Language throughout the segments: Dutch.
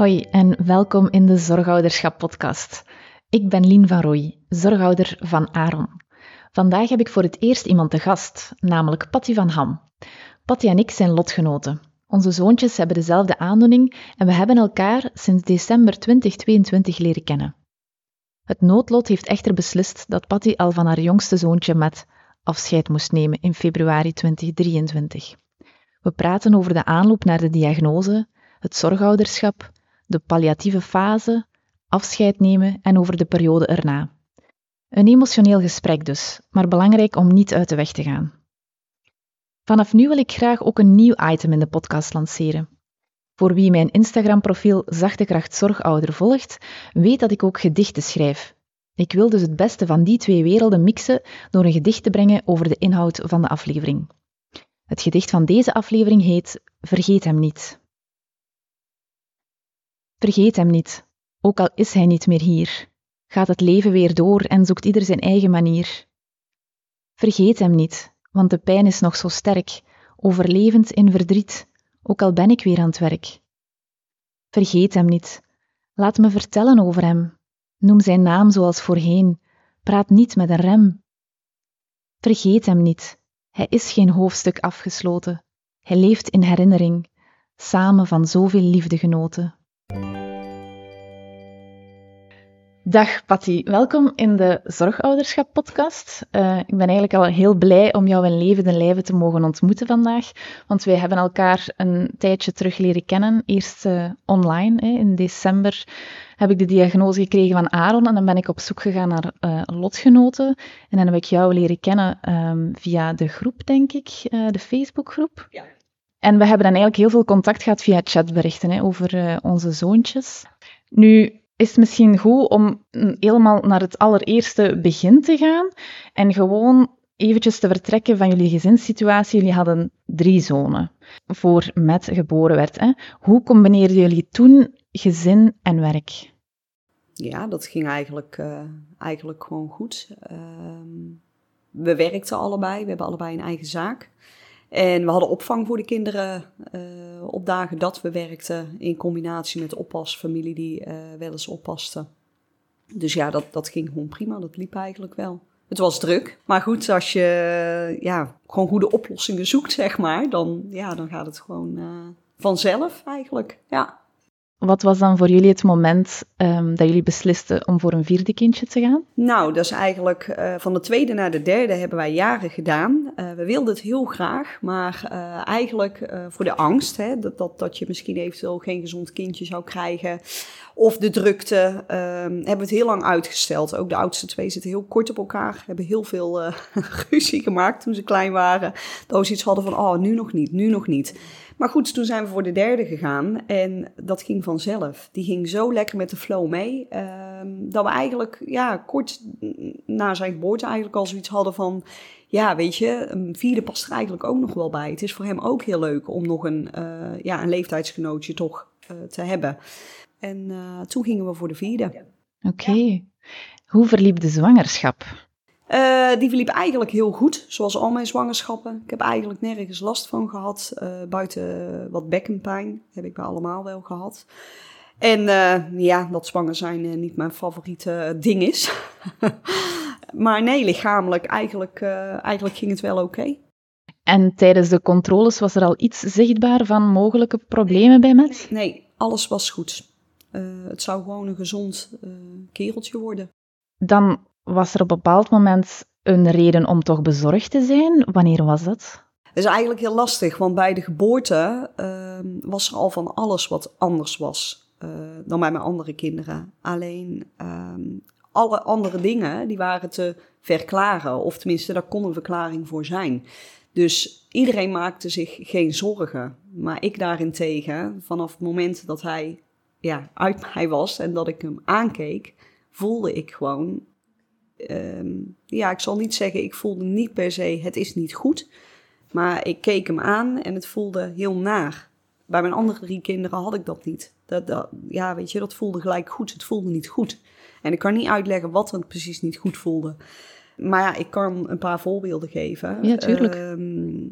Hoi en welkom in de Zorgouderschap podcast. Ik ben Lien van Rooij, zorgouder van Aaron. Vandaag heb ik voor het eerst iemand te gast, namelijk Patty van Ham. Patty en ik zijn lotgenoten. Onze zoontjes hebben dezelfde aandoening en we hebben elkaar sinds december 2022 leren kennen. Het noodlot heeft echter beslist dat Patty al van haar jongste zoontje met afscheid moest nemen in februari 2023. We praten over de aanloop naar de diagnose, het zorgouderschap, de palliatieve fase, afscheid nemen en over de periode erna. Een emotioneel gesprek dus, maar belangrijk om niet uit de weg te gaan. Vanaf nu wil ik graag ook een nieuw item in de podcast lanceren. Voor wie mijn Instagram-profiel Zachte Kracht Zorgouder volgt, weet dat ik ook gedichten schrijf. Ik wil dus het beste van die twee werelden mixen door een gedicht te brengen over de inhoud van de aflevering. Het gedicht van deze aflevering heet Vergeet hem niet. Vergeet hem niet, ook al is hij niet meer hier. Gaat het leven weer door en zoekt ieder zijn eigen manier. Vergeet hem niet, want de pijn is nog zo sterk, overlevend in verdriet, ook al ben ik weer aan het werk. Vergeet hem niet, laat me vertellen over hem. Noem zijn naam zoals voorheen, praat niet met een rem. Vergeet hem niet, hij is geen hoofdstuk afgesloten. Hij leeft in herinnering, samen van zoveel liefde Dag Patty, welkom in de Zorgouderschap podcast. Uh, ik ben eigenlijk al heel blij om jou in levende lijven te mogen ontmoeten vandaag, want wij hebben elkaar een tijdje terug leren kennen. Eerst uh, online, hè. in december heb ik de diagnose gekregen van Aaron en dan ben ik op zoek gegaan naar uh, lotgenoten. En dan heb ik jou leren kennen um, via de groep, denk ik, de Facebookgroep. Ja. En we hebben dan eigenlijk heel veel contact gehad via chatberichten hè, over onze zoontjes. Nu, is het misschien goed om helemaal naar het allereerste begin te gaan en gewoon eventjes te vertrekken van jullie gezinssituatie. Jullie hadden drie zonen voor Met geboren werd. Hè. Hoe combineerden jullie toen gezin en werk? Ja, dat ging eigenlijk, uh, eigenlijk gewoon goed. Uh, we werkten allebei, we hebben allebei een eigen zaak. En we hadden opvang voor de kinderen uh, op dagen dat we werkten. In combinatie met oppasfamilie die uh, wel eens oppaste. Dus ja, dat, dat ging gewoon prima. Dat liep eigenlijk wel. Het was druk. Maar goed, als je ja, gewoon goede oplossingen zoekt, zeg maar, dan, ja, dan gaat het gewoon uh, vanzelf eigenlijk. Ja. Wat was dan voor jullie het moment um, dat jullie beslisten om voor een vierde kindje te gaan? Nou, dat is eigenlijk uh, van de tweede naar de derde hebben wij jaren gedaan. Uh, we wilden het heel graag, maar uh, eigenlijk voor de angst hè, dat, dat, dat je misschien eventueel geen gezond kindje zou krijgen. Of de drukte, ehm, hebben we het heel lang uitgesteld. Ook de oudste twee zitten heel kort op elkaar. Hebben heel veel ruzie gemaakt toen ze klein waren. Dat we iets hadden van, oh, nu nog niet, nu nog niet. Maar goed, toen zijn we voor de derde gegaan en dat ging vanzelf. Die ging zo lekker met de flow mee, uh, dat we eigenlijk ja, kort na zijn geboorte eigenlijk al zoiets hadden van... Ja, weet je, een vierde past er eigenlijk ook nog wel bij. Het is voor hem ook heel leuk om nog een, uh, ja, een leeftijdsgenootje toch uh, te hebben. En uh, toen gingen we voor de vierde. Oké. Okay. Ja. Hoe verliep de zwangerschap? Uh, die verliep eigenlijk heel goed, zoals al mijn zwangerschappen. Ik heb eigenlijk nergens last van gehad. Uh, buiten wat bekkenpijn heb ik bij allemaal wel gehad. En uh, ja, dat zwanger zijn niet mijn favoriete ding is. maar nee, lichamelijk eigenlijk, eigenlijk ging het wel oké. Okay. En tijdens de controles was er al iets zichtbaar van mogelijke problemen bij Met? Nee, alles was goed. Het zou gewoon een gezond kereltje worden. Dan was er op een bepaald moment een reden om toch bezorgd te zijn? Wanneer was dat? Het is eigenlijk heel lastig, want bij de geboorte uh, was er al van alles wat anders was uh, dan bij mijn andere kinderen. Alleen uh, alle andere dingen die waren te verklaren, of tenminste daar kon een verklaring voor zijn. Dus iedereen maakte zich geen zorgen. Maar ik daarentegen, vanaf het moment dat hij ja, uit mij was en dat ik hem aankeek, voelde ik gewoon um, ja, ik zal niet zeggen, ik voelde niet per se, het is niet goed. Maar ik keek hem aan en het voelde heel naar. Bij mijn andere drie kinderen had ik dat niet. Dat, dat, ja, weet je, dat voelde gelijk goed. Het voelde niet goed. En ik kan niet uitleggen wat het precies niet goed voelde. Maar ja, ik kan een paar voorbeelden geven. Ja, tuurlijk. Um,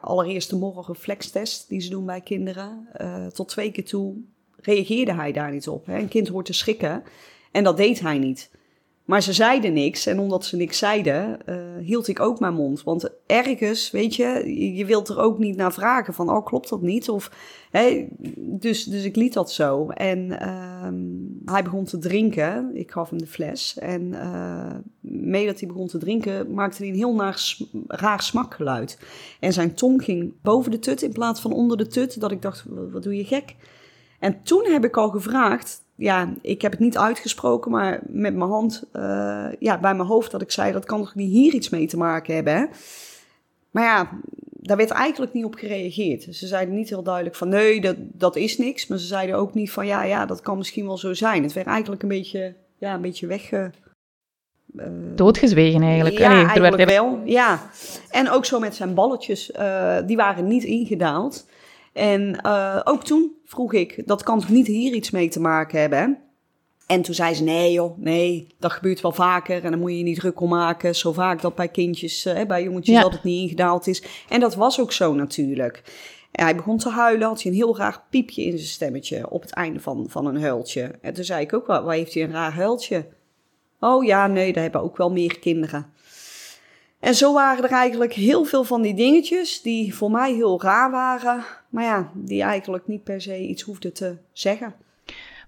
allereerst de morgenreflextest die ze doen bij kinderen. Uh, tot twee keer toe reageerde hij daar niet op. Hè? Een kind hoort te schrikken en dat deed hij niet. Maar ze zeiden niks en omdat ze niks zeiden, uh, hield ik ook mijn mond. Want ergens, weet je, je wilt er ook niet naar vragen van, oh klopt dat niet? Of, dus, dus ik liet dat zo. En uh, hij begon te drinken, ik gaf hem de fles. En uh, mee dat hij begon te drinken, maakte hij een heel raar smakgeluid. En zijn tong ging boven de tut in plaats van onder de tut, dat ik dacht, wat doe je gek? En toen heb ik al gevraagd, ja, ik heb het niet uitgesproken, maar met mijn hand uh, ja, bij mijn hoofd dat ik zei, dat kan toch niet hier iets mee te maken hebben, hè? Maar ja, daar werd eigenlijk niet op gereageerd. Ze zeiden niet heel duidelijk van, nee, dat, dat is niks. Maar ze zeiden ook niet van, ja, ja, dat kan misschien wel zo zijn. Het werd eigenlijk een beetje, ja, een beetje wegge... Uh, Doodgezwegen eigenlijk. Ja, nee, eigenlijk werd... wel, ja. En ook zo met zijn balletjes, uh, die waren niet ingedaald. En uh, ook toen vroeg ik, dat kan toch niet hier iets mee te maken hebben? En toen zei ze, nee joh, nee, dat gebeurt wel vaker en dan moet je je niet druk om maken. Zo vaak dat bij kindjes, uh, bij jongetjes, dat het niet ingedaald is. En dat was ook zo natuurlijk. En hij begon te huilen, had hij een heel raar piepje in zijn stemmetje op het einde van, van een huiltje. En toen zei ik ook, waar heeft hij een raar huiltje? Oh ja, nee, daar hebben ook wel meer kinderen. En zo waren er eigenlijk heel veel van die dingetjes die voor mij heel raar waren, maar ja, die eigenlijk niet per se iets hoefden te zeggen.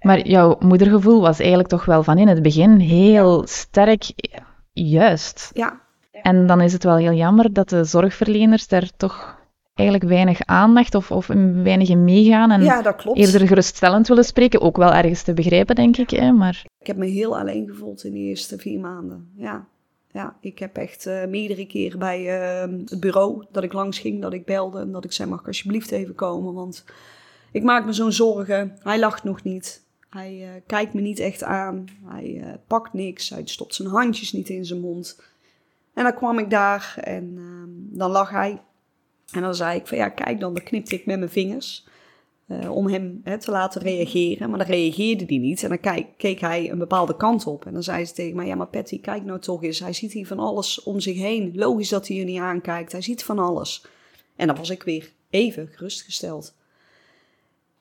Maar jouw moedergevoel was eigenlijk toch wel van in het begin heel sterk juist. Ja. En dan is het wel heel jammer dat de zorgverleners daar toch eigenlijk weinig aandacht of, of weinig in meegaan. En ja, dat klopt. eerder geruststellend willen spreken. Ook wel ergens te begrijpen, denk ik. Hè, maar... Ik heb me heel alleen gevoeld in de eerste vier maanden. Ja, ja, ik heb echt uh, meerdere keren bij uh, het bureau dat ik langs ging, dat ik belde en dat ik zei: mag ik alsjeblieft even komen? Want ik maak me zo'n zorgen. Hij lacht nog niet. Hij uh, kijkt me niet echt aan. Hij pakt niks. Hij stopt zijn handjes niet in zijn mond. En dan kwam ik daar en ehm, dan lag hij. En dan zei ik: van ja, kijk dan, dan knipte ik met mijn vingers. Uh, om hem hè, te laten reageren. Maar dan reageerde hij niet. En dan keek hij een bepaalde kant op. En dan zei ze tegen mij: Ja, maar Patty, kijk nou toch eens. Hij ziet hier van alles om zich heen. Logisch dat hij je niet aankijkt. Hij ziet van alles. En dan was ik weer even gerustgesteld.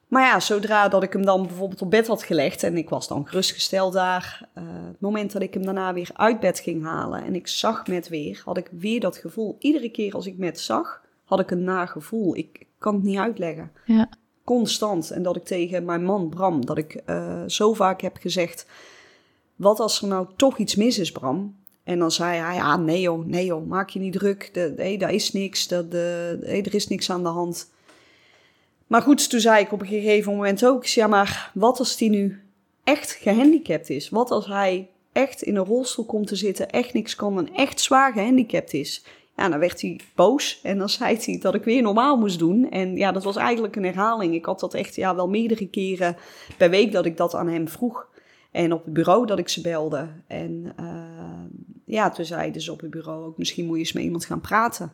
Maar ja, zodra dat ik hem dan bijvoorbeeld op bed had gelegd en ik was dan gerustgesteld daar, uh, het moment dat ik hem daarna weer uit bed ging halen en ik zag met weer, had ik weer dat gevoel. Iedere keer als ik met zag, had ik een nagevoel. Ik, ik kan het niet uitleggen. Ja constant. En dat ik tegen mijn man Bram, dat ik uh, zo vaak heb gezegd: Wat als er nou toch iets mis is, Bram? En dan zei hij: Ja, nee joh, nee joh, maak je niet druk. Daar is niks. De, nee, er is niks aan de hand. Maar goed, toen zei ik op een gegeven moment ook: Ja, maar wat als die nu echt gehandicapt is? Wat als hij echt in een rolstoel komt te zitten, echt niks kan en echt zwaar gehandicapt is? Ja, dan werd hij boos en dan zei hij dat ik weer normaal moest doen. En ja, dat was eigenlijk een herhaling. Ik had dat echt ja, wel meerdere keren per week dat ik dat aan hem vroeg. En op het bureau dat ik ze belde. En uh, ja, toen zeiden ze op het bureau ook, misschien moet je eens met iemand gaan praten.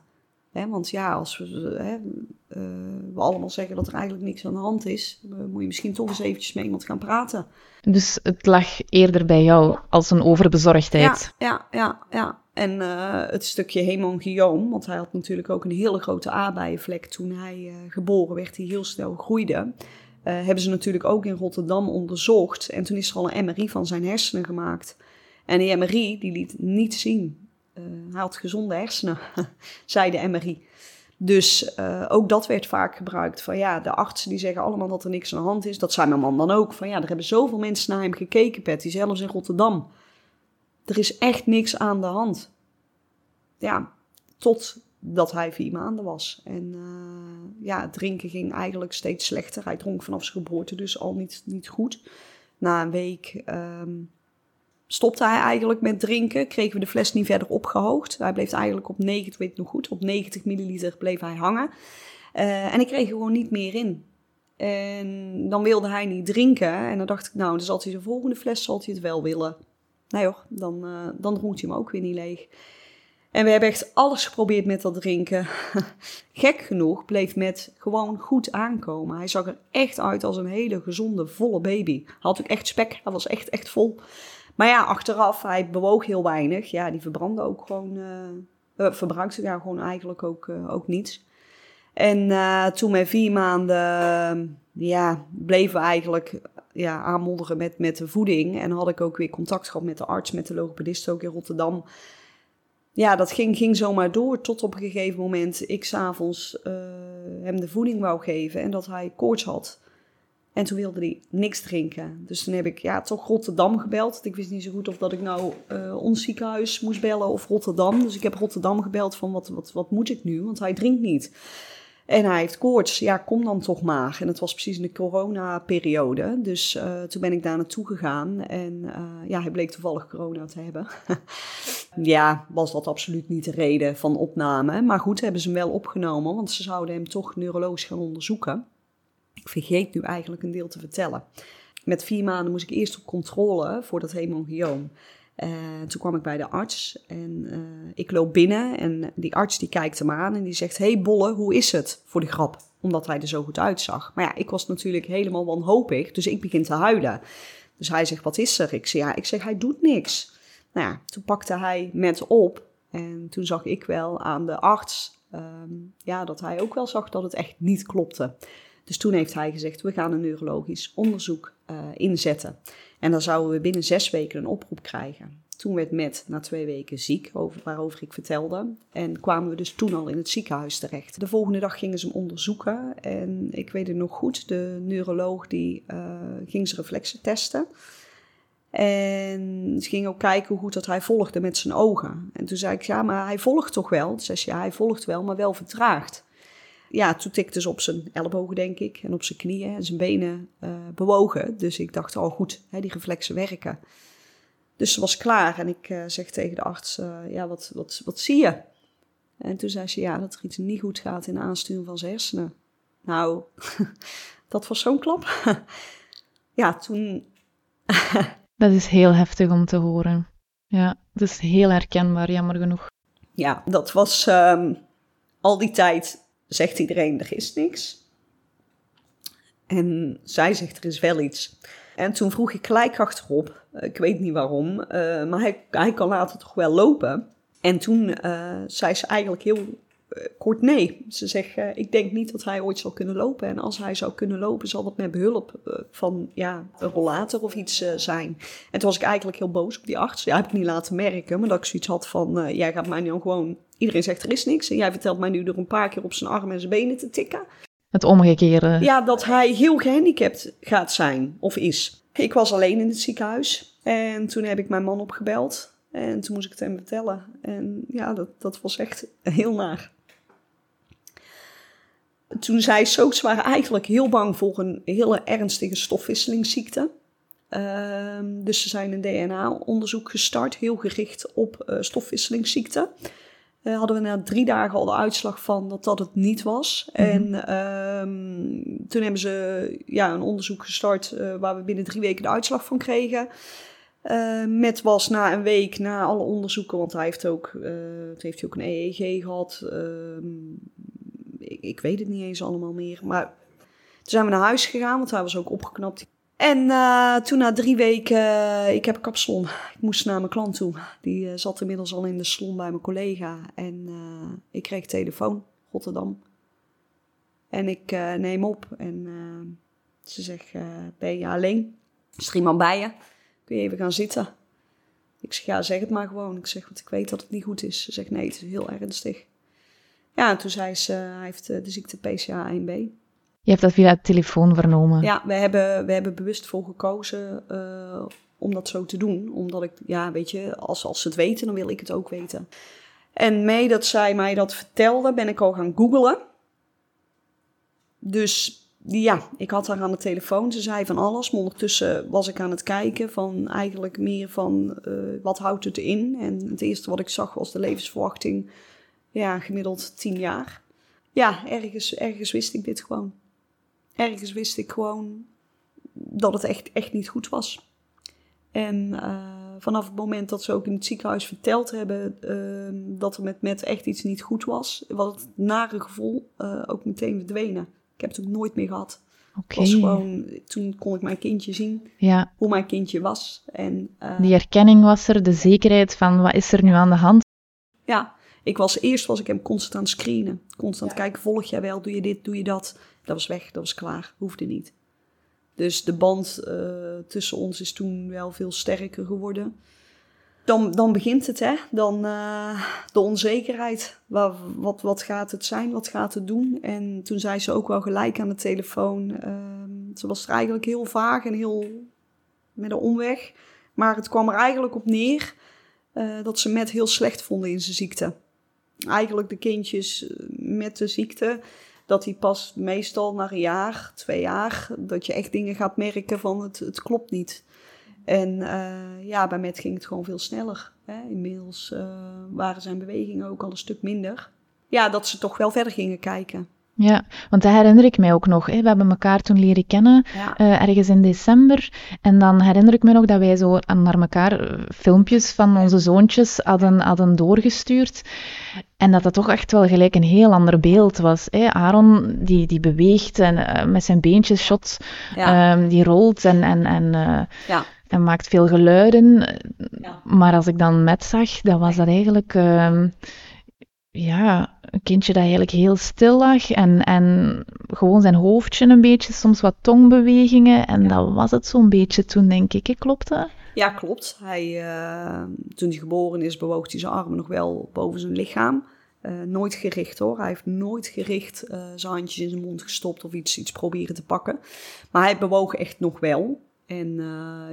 Want ja, als we, uh, we allemaal zeggen dat er eigenlijk niks aan de hand is, moet je misschien toch eens eventjes met iemand gaan praten. Dus het lag eerder bij jou als een overbezorgdheid? Ja, ja, ja. ja. En uh, het stukje hemangioom, want hij had natuurlijk ook een hele grote aardbeienvlek toen hij uh, geboren werd, die heel snel groeide. Hebben ze natuurlijk ook in Rotterdam onderzocht. En toen is er al een MRI van zijn hersenen gemaakt. En die MRI die liet niet zien. Hij had gezonde hersenen, zei de MRI. Dus ook dat werd vaak gebruikt. Van ja, de artsen die zeggen allemaal dat er niks aan de hand is. Dat zei mijn man dan ook. Van ja, er hebben zoveel mensen naar hem gekeken, Patty, zelfs in Rotterdam er is echt niks aan de hand. Ja, totdat hij vier maanden was. En uh, ja, drinken ging eigenlijk steeds slechter. Hij dronk vanaf zijn geboorte dus al niet, niet goed. Na een week um, stopte hij eigenlijk met drinken. Kregen we de fles niet verder opgehoogd. Hij bleef eigenlijk op 90, weet ik nog goed, op 90 milliliter bleef hij hangen. Uh, en ik kreeg gewoon niet meer in. En dan wilde hij niet drinken. En dan dacht ik, nou, dan zal hij de volgende fles zal hij het wel willen. Nee hoor, dan, uh, dan dronk hij hem ook weer niet leeg. En we hebben echt alles geprobeerd met dat drinken. Gek genoeg bleef met gewoon goed aankomen. Hij zag er echt uit als een hele gezonde, volle baby. Hij had ook echt spek, hij was echt, echt vol. Maar ja, achteraf, hij bewoog heel weinig. Ja, die verbrandde ook gewoon, uh, verbruikte daar gewoon eigenlijk ook, uh, ook niets. En eh, toen met vier maanden, ja, bleven we eigenlijk ja, aanmodderen met, met de voeding. En had ik ook weer contact gehad met de arts, met de logopedist ook in Rotterdam. Ja, dat ging, ging zomaar door tot op een gegeven moment ik s'avonds uh, hem de voeding wou geven en dat hij koorts had. En toen wilde hij niks drinken. Dus toen heb ik ja, toch Rotterdam gebeld. Ik wist niet zo goed of dat ik nou uh, ons ziekenhuis moest bellen of Rotterdam. Dus ik heb Rotterdam gebeld van wat, wat, wat moet ik nu? Want hij drinkt niet. En hij heeft koorts. Ja, kom dan toch maar. En het was precies in de coronaperiode. Dus uh, toen ben ik daar naartoe gegaan. En uh, ja, hij bleek toevallig corona te hebben. ja, was dat absoluut niet de reden van opname. Maar goed, hebben ze hem wel opgenomen. Want ze zouden hem toch neurologisch gaan onderzoeken. Ik vergeet nu eigenlijk een deel te vertellen. Met vier maanden moest ik eerst op controle voor dat hemangioom. Uh, toen kwam ik bij de arts en uh, ik loop binnen en die arts die kijkt hem aan en die zegt... hey Bolle, hoe is het voor de grap? Omdat hij er zo goed uitzag. Maar ja, ik was natuurlijk helemaal wanhopig, dus ik begin te huilen. Dus hij zegt, wat is er? Ik zeg, ja, ik zeg, hij doet niks. Nou ja, toen pakte hij met op en toen zag ik wel aan de arts... Um, ja, dat hij ook wel zag dat het echt niet klopte. Dus toen heeft hij gezegd, we gaan een neurologisch onderzoek uh, inzetten. En dan zouden we binnen zes weken een oproep krijgen. Toen werd Matt na twee weken ziek, over, waarover ik vertelde. En kwamen we dus toen al in het ziekenhuis terecht. De volgende dag gingen ze hem onderzoeken. En ik weet het nog goed, de neuroloog die uh, ging zijn reflexen testen. En ze ging ook kijken hoe goed dat hij volgde met zijn ogen. En toen zei ik, ja, maar hij volgt toch wel? Toen zei ze, ja, hij volgt wel, maar wel vertraagd ja, toen tikte ze op zijn ellebogen, denk ik, en op zijn knieën en zijn benen uh, bewogen. Dus ik dacht, oh goed, hè, die reflexen werken. Dus ze was klaar en ik uh, zeg tegen de arts, uh, ja, wat, wat, wat zie je? En toen zei ze, ja, dat er iets niet goed gaat in de aansturing van zijn hersenen. Nou, dat was zo'n klap. ja, toen... dat is heel heftig om te horen. Ja, het is heel herkenbaar, jammer genoeg. Ja, dat was um, al die tijd zegt iedereen, er is niks. En zij zegt, er is wel iets. En toen vroeg ik gelijk achterop, eh, ik weet niet waarom, uh, maar hij, hij kan later toch wel lopen. En toen uh, zei ze eigenlijk heel kort nee. Ze zegt, ik denk niet dat hij ooit zal kunnen lopen. En als hij zou kunnen lopen, zal dat met behulp van ja, een rollator of iets zijn. En toen was ik eigenlijk heel boos op die arts. Ja, heb ik niet laten merken, maar dat ik zoiets had van, jij gaat mij nu gewoon Iedereen zegt er is niks. En jij vertelt mij nu door een paar keer op zijn armen en zijn benen te tikken. Het omgekeerde. Ja, dat hij heel gehandicapt gaat zijn of is. Ik was alleen in het ziekenhuis. En toen heb ik mijn man opgebeld. En toen moest ik het hem vertellen. En ja, dat, dat was echt heel naar. Toen zei Soaks waren eigenlijk heel bang voor een hele ernstige stofwisselingsziekte. Uh, dus ze zijn een DNA-onderzoek gestart, heel gericht op uh, stofwisselingsziekte. Uh, hadden we na drie dagen al de uitslag van dat dat het niet was. Mm -hmm. En um, toen hebben ze ja, een onderzoek gestart uh, waar we binnen drie weken de uitslag van kregen. Uh, met was na een week na alle onderzoeken, want hij heeft ook, heeft hij ook een EEG gehad. Ehm, ik, ik, weet het niet eens allemaal meer. Maar toen zijn we naar huis gegaan, want hij was ook opgeknapt. En uh, toen na drie weken, uh, ik heb kapsalon. Ik moest naar mijn klant toe. Die uh, zat inmiddels al in de salon bij mijn collega. En ik kreeg telefoon, Rotterdam. En ik neem op en ze zegt, ben je alleen? Is er bij je? Kun je even gaan zitten? Ik zeg, ja, zeg het maar gewoon. Ik zeg, want ik weet dat het niet goed is. Ze zegt, nee, het is heel ernstig. Ja, en toen zei ze, hij heeft de ziekte PCA1B. Je hebt dat via de telefoon vernomen. Ja, we hebben, we hebben bewust voor gekozen uh, om dat zo te doen. Omdat ik, ja, weet je, als, als ze het weten, dan wil ik het ook weten. En mee dat zij mij dat vertelde, ben ik al gaan googlen. Dus ja, ik had haar aan de telefoon. Ze zei van alles. Maar ondertussen was ik aan het kijken van eigenlijk meer van uh, wat houdt het in. En het eerste wat ik zag was de levensverwachting. Ja, gemiddeld tien jaar. Ja, ergens, ergens wist ik dit gewoon ergens wist ik gewoon dat het echt, echt niet goed was. En uh, vanaf het moment dat ze ook in het ziekenhuis verteld hebben uh, dat er met Met echt iets niet goed was, was het nare gevoel uh, ook meteen verdwenen. Ik heb het ook nooit meer gehad. Okay. Was gewoon, toen kon ik mijn kindje zien, ja. hoe mijn kindje was. En, Die herkenning was er, de zekerheid van wat is er nu aan de hand. Ja, Ik was eerst was ik hem constant aan het screenen. Constant kijken, volg jij wel, doe je dit, doe je dat. Dat was weg, dat was klaar, hoefde niet. Dus de band uh, tussen ons is toen wel veel sterker geworden. Dan, dan begint het, hè? Dan uh, de onzekerheid. Wat, wat, wat gaat het zijn? Wat gaat het doen? En toen zei ze ook wel gelijk aan de telefoon. Uh, ze was er eigenlijk heel vaag en heel met een omweg. Maar het kwam er eigenlijk op neer uh, dat ze met heel slecht vonden in zijn ziekte. Eigenlijk de kindjes met de ziekte dat die pas meestal na een jaar, twee jaar, dat je echt dingen gaat merken van het, het klopt niet. En uh, ja, bij Met ging het gewoon veel sneller. Hè. Inmiddels uh, waren zijn bewegingen ook al een stuk minder. Ja, dat ze toch wel verder gingen kijken. Ja, want dat herinner ik mij ook nog. Hè. We hebben elkaar toen leren kennen, ja. uh, ergens in december. En dan herinner ik me nog dat wij zo naar elkaar filmpjes van onze zoontjes hadden, hadden doorgestuurd. En dat dat toch echt wel gelijk een heel ander beeld was. Hè? Aaron, die, die beweegt en uh, met zijn beentjes shot, ja. um, die rolt en, en, en, uh, ja. en maakt veel geluiden. Ja. Maar als ik dan met zag, dan was dat eigenlijk uh, ja, een kindje dat eigenlijk heel stil lag en, en gewoon zijn hoofdje een beetje, soms wat tongbewegingen. En dat was het zo'n beetje toen, denk ik. Klopt dat? Ja, klopt. Hij, uh, toen hij geboren is, bewoog hij zijn armen nog wel boven zijn lichaam. Uh, nooit gericht hoor. Hij heeft nooit gericht uh, zijn handjes in zijn mond gestopt of iets, iets proberen te pakken. Maar hij bewoog echt nog wel. En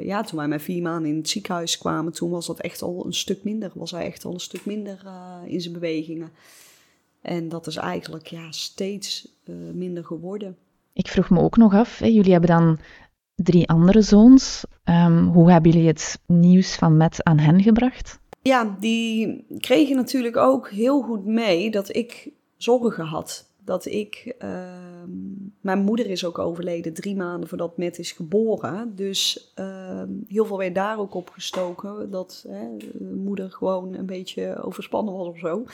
ja, toen wij met vier maanden in het ziekenhuis kwamen, toen was dat echt al een stuk minder. Was hij echt al een stuk minder in zijn bewegingen. En dat is eigenlijk ja, steeds minder geworden. Ik vroeg me ook nog af, hè, jullie hebben dan drie andere zoons. Um, hoe hebben jullie het nieuws van Met aan hen gebracht? Ja, die kregen natuurlijk ook heel goed mee dat ik zorgen had. Dat ik, uh, mijn moeder is ook overleden drie maanden voordat Met is geboren. Dus uh, heel veel werd daar ook op gestoken. Dat hè, moeder gewoon een beetje overspannen was of zo.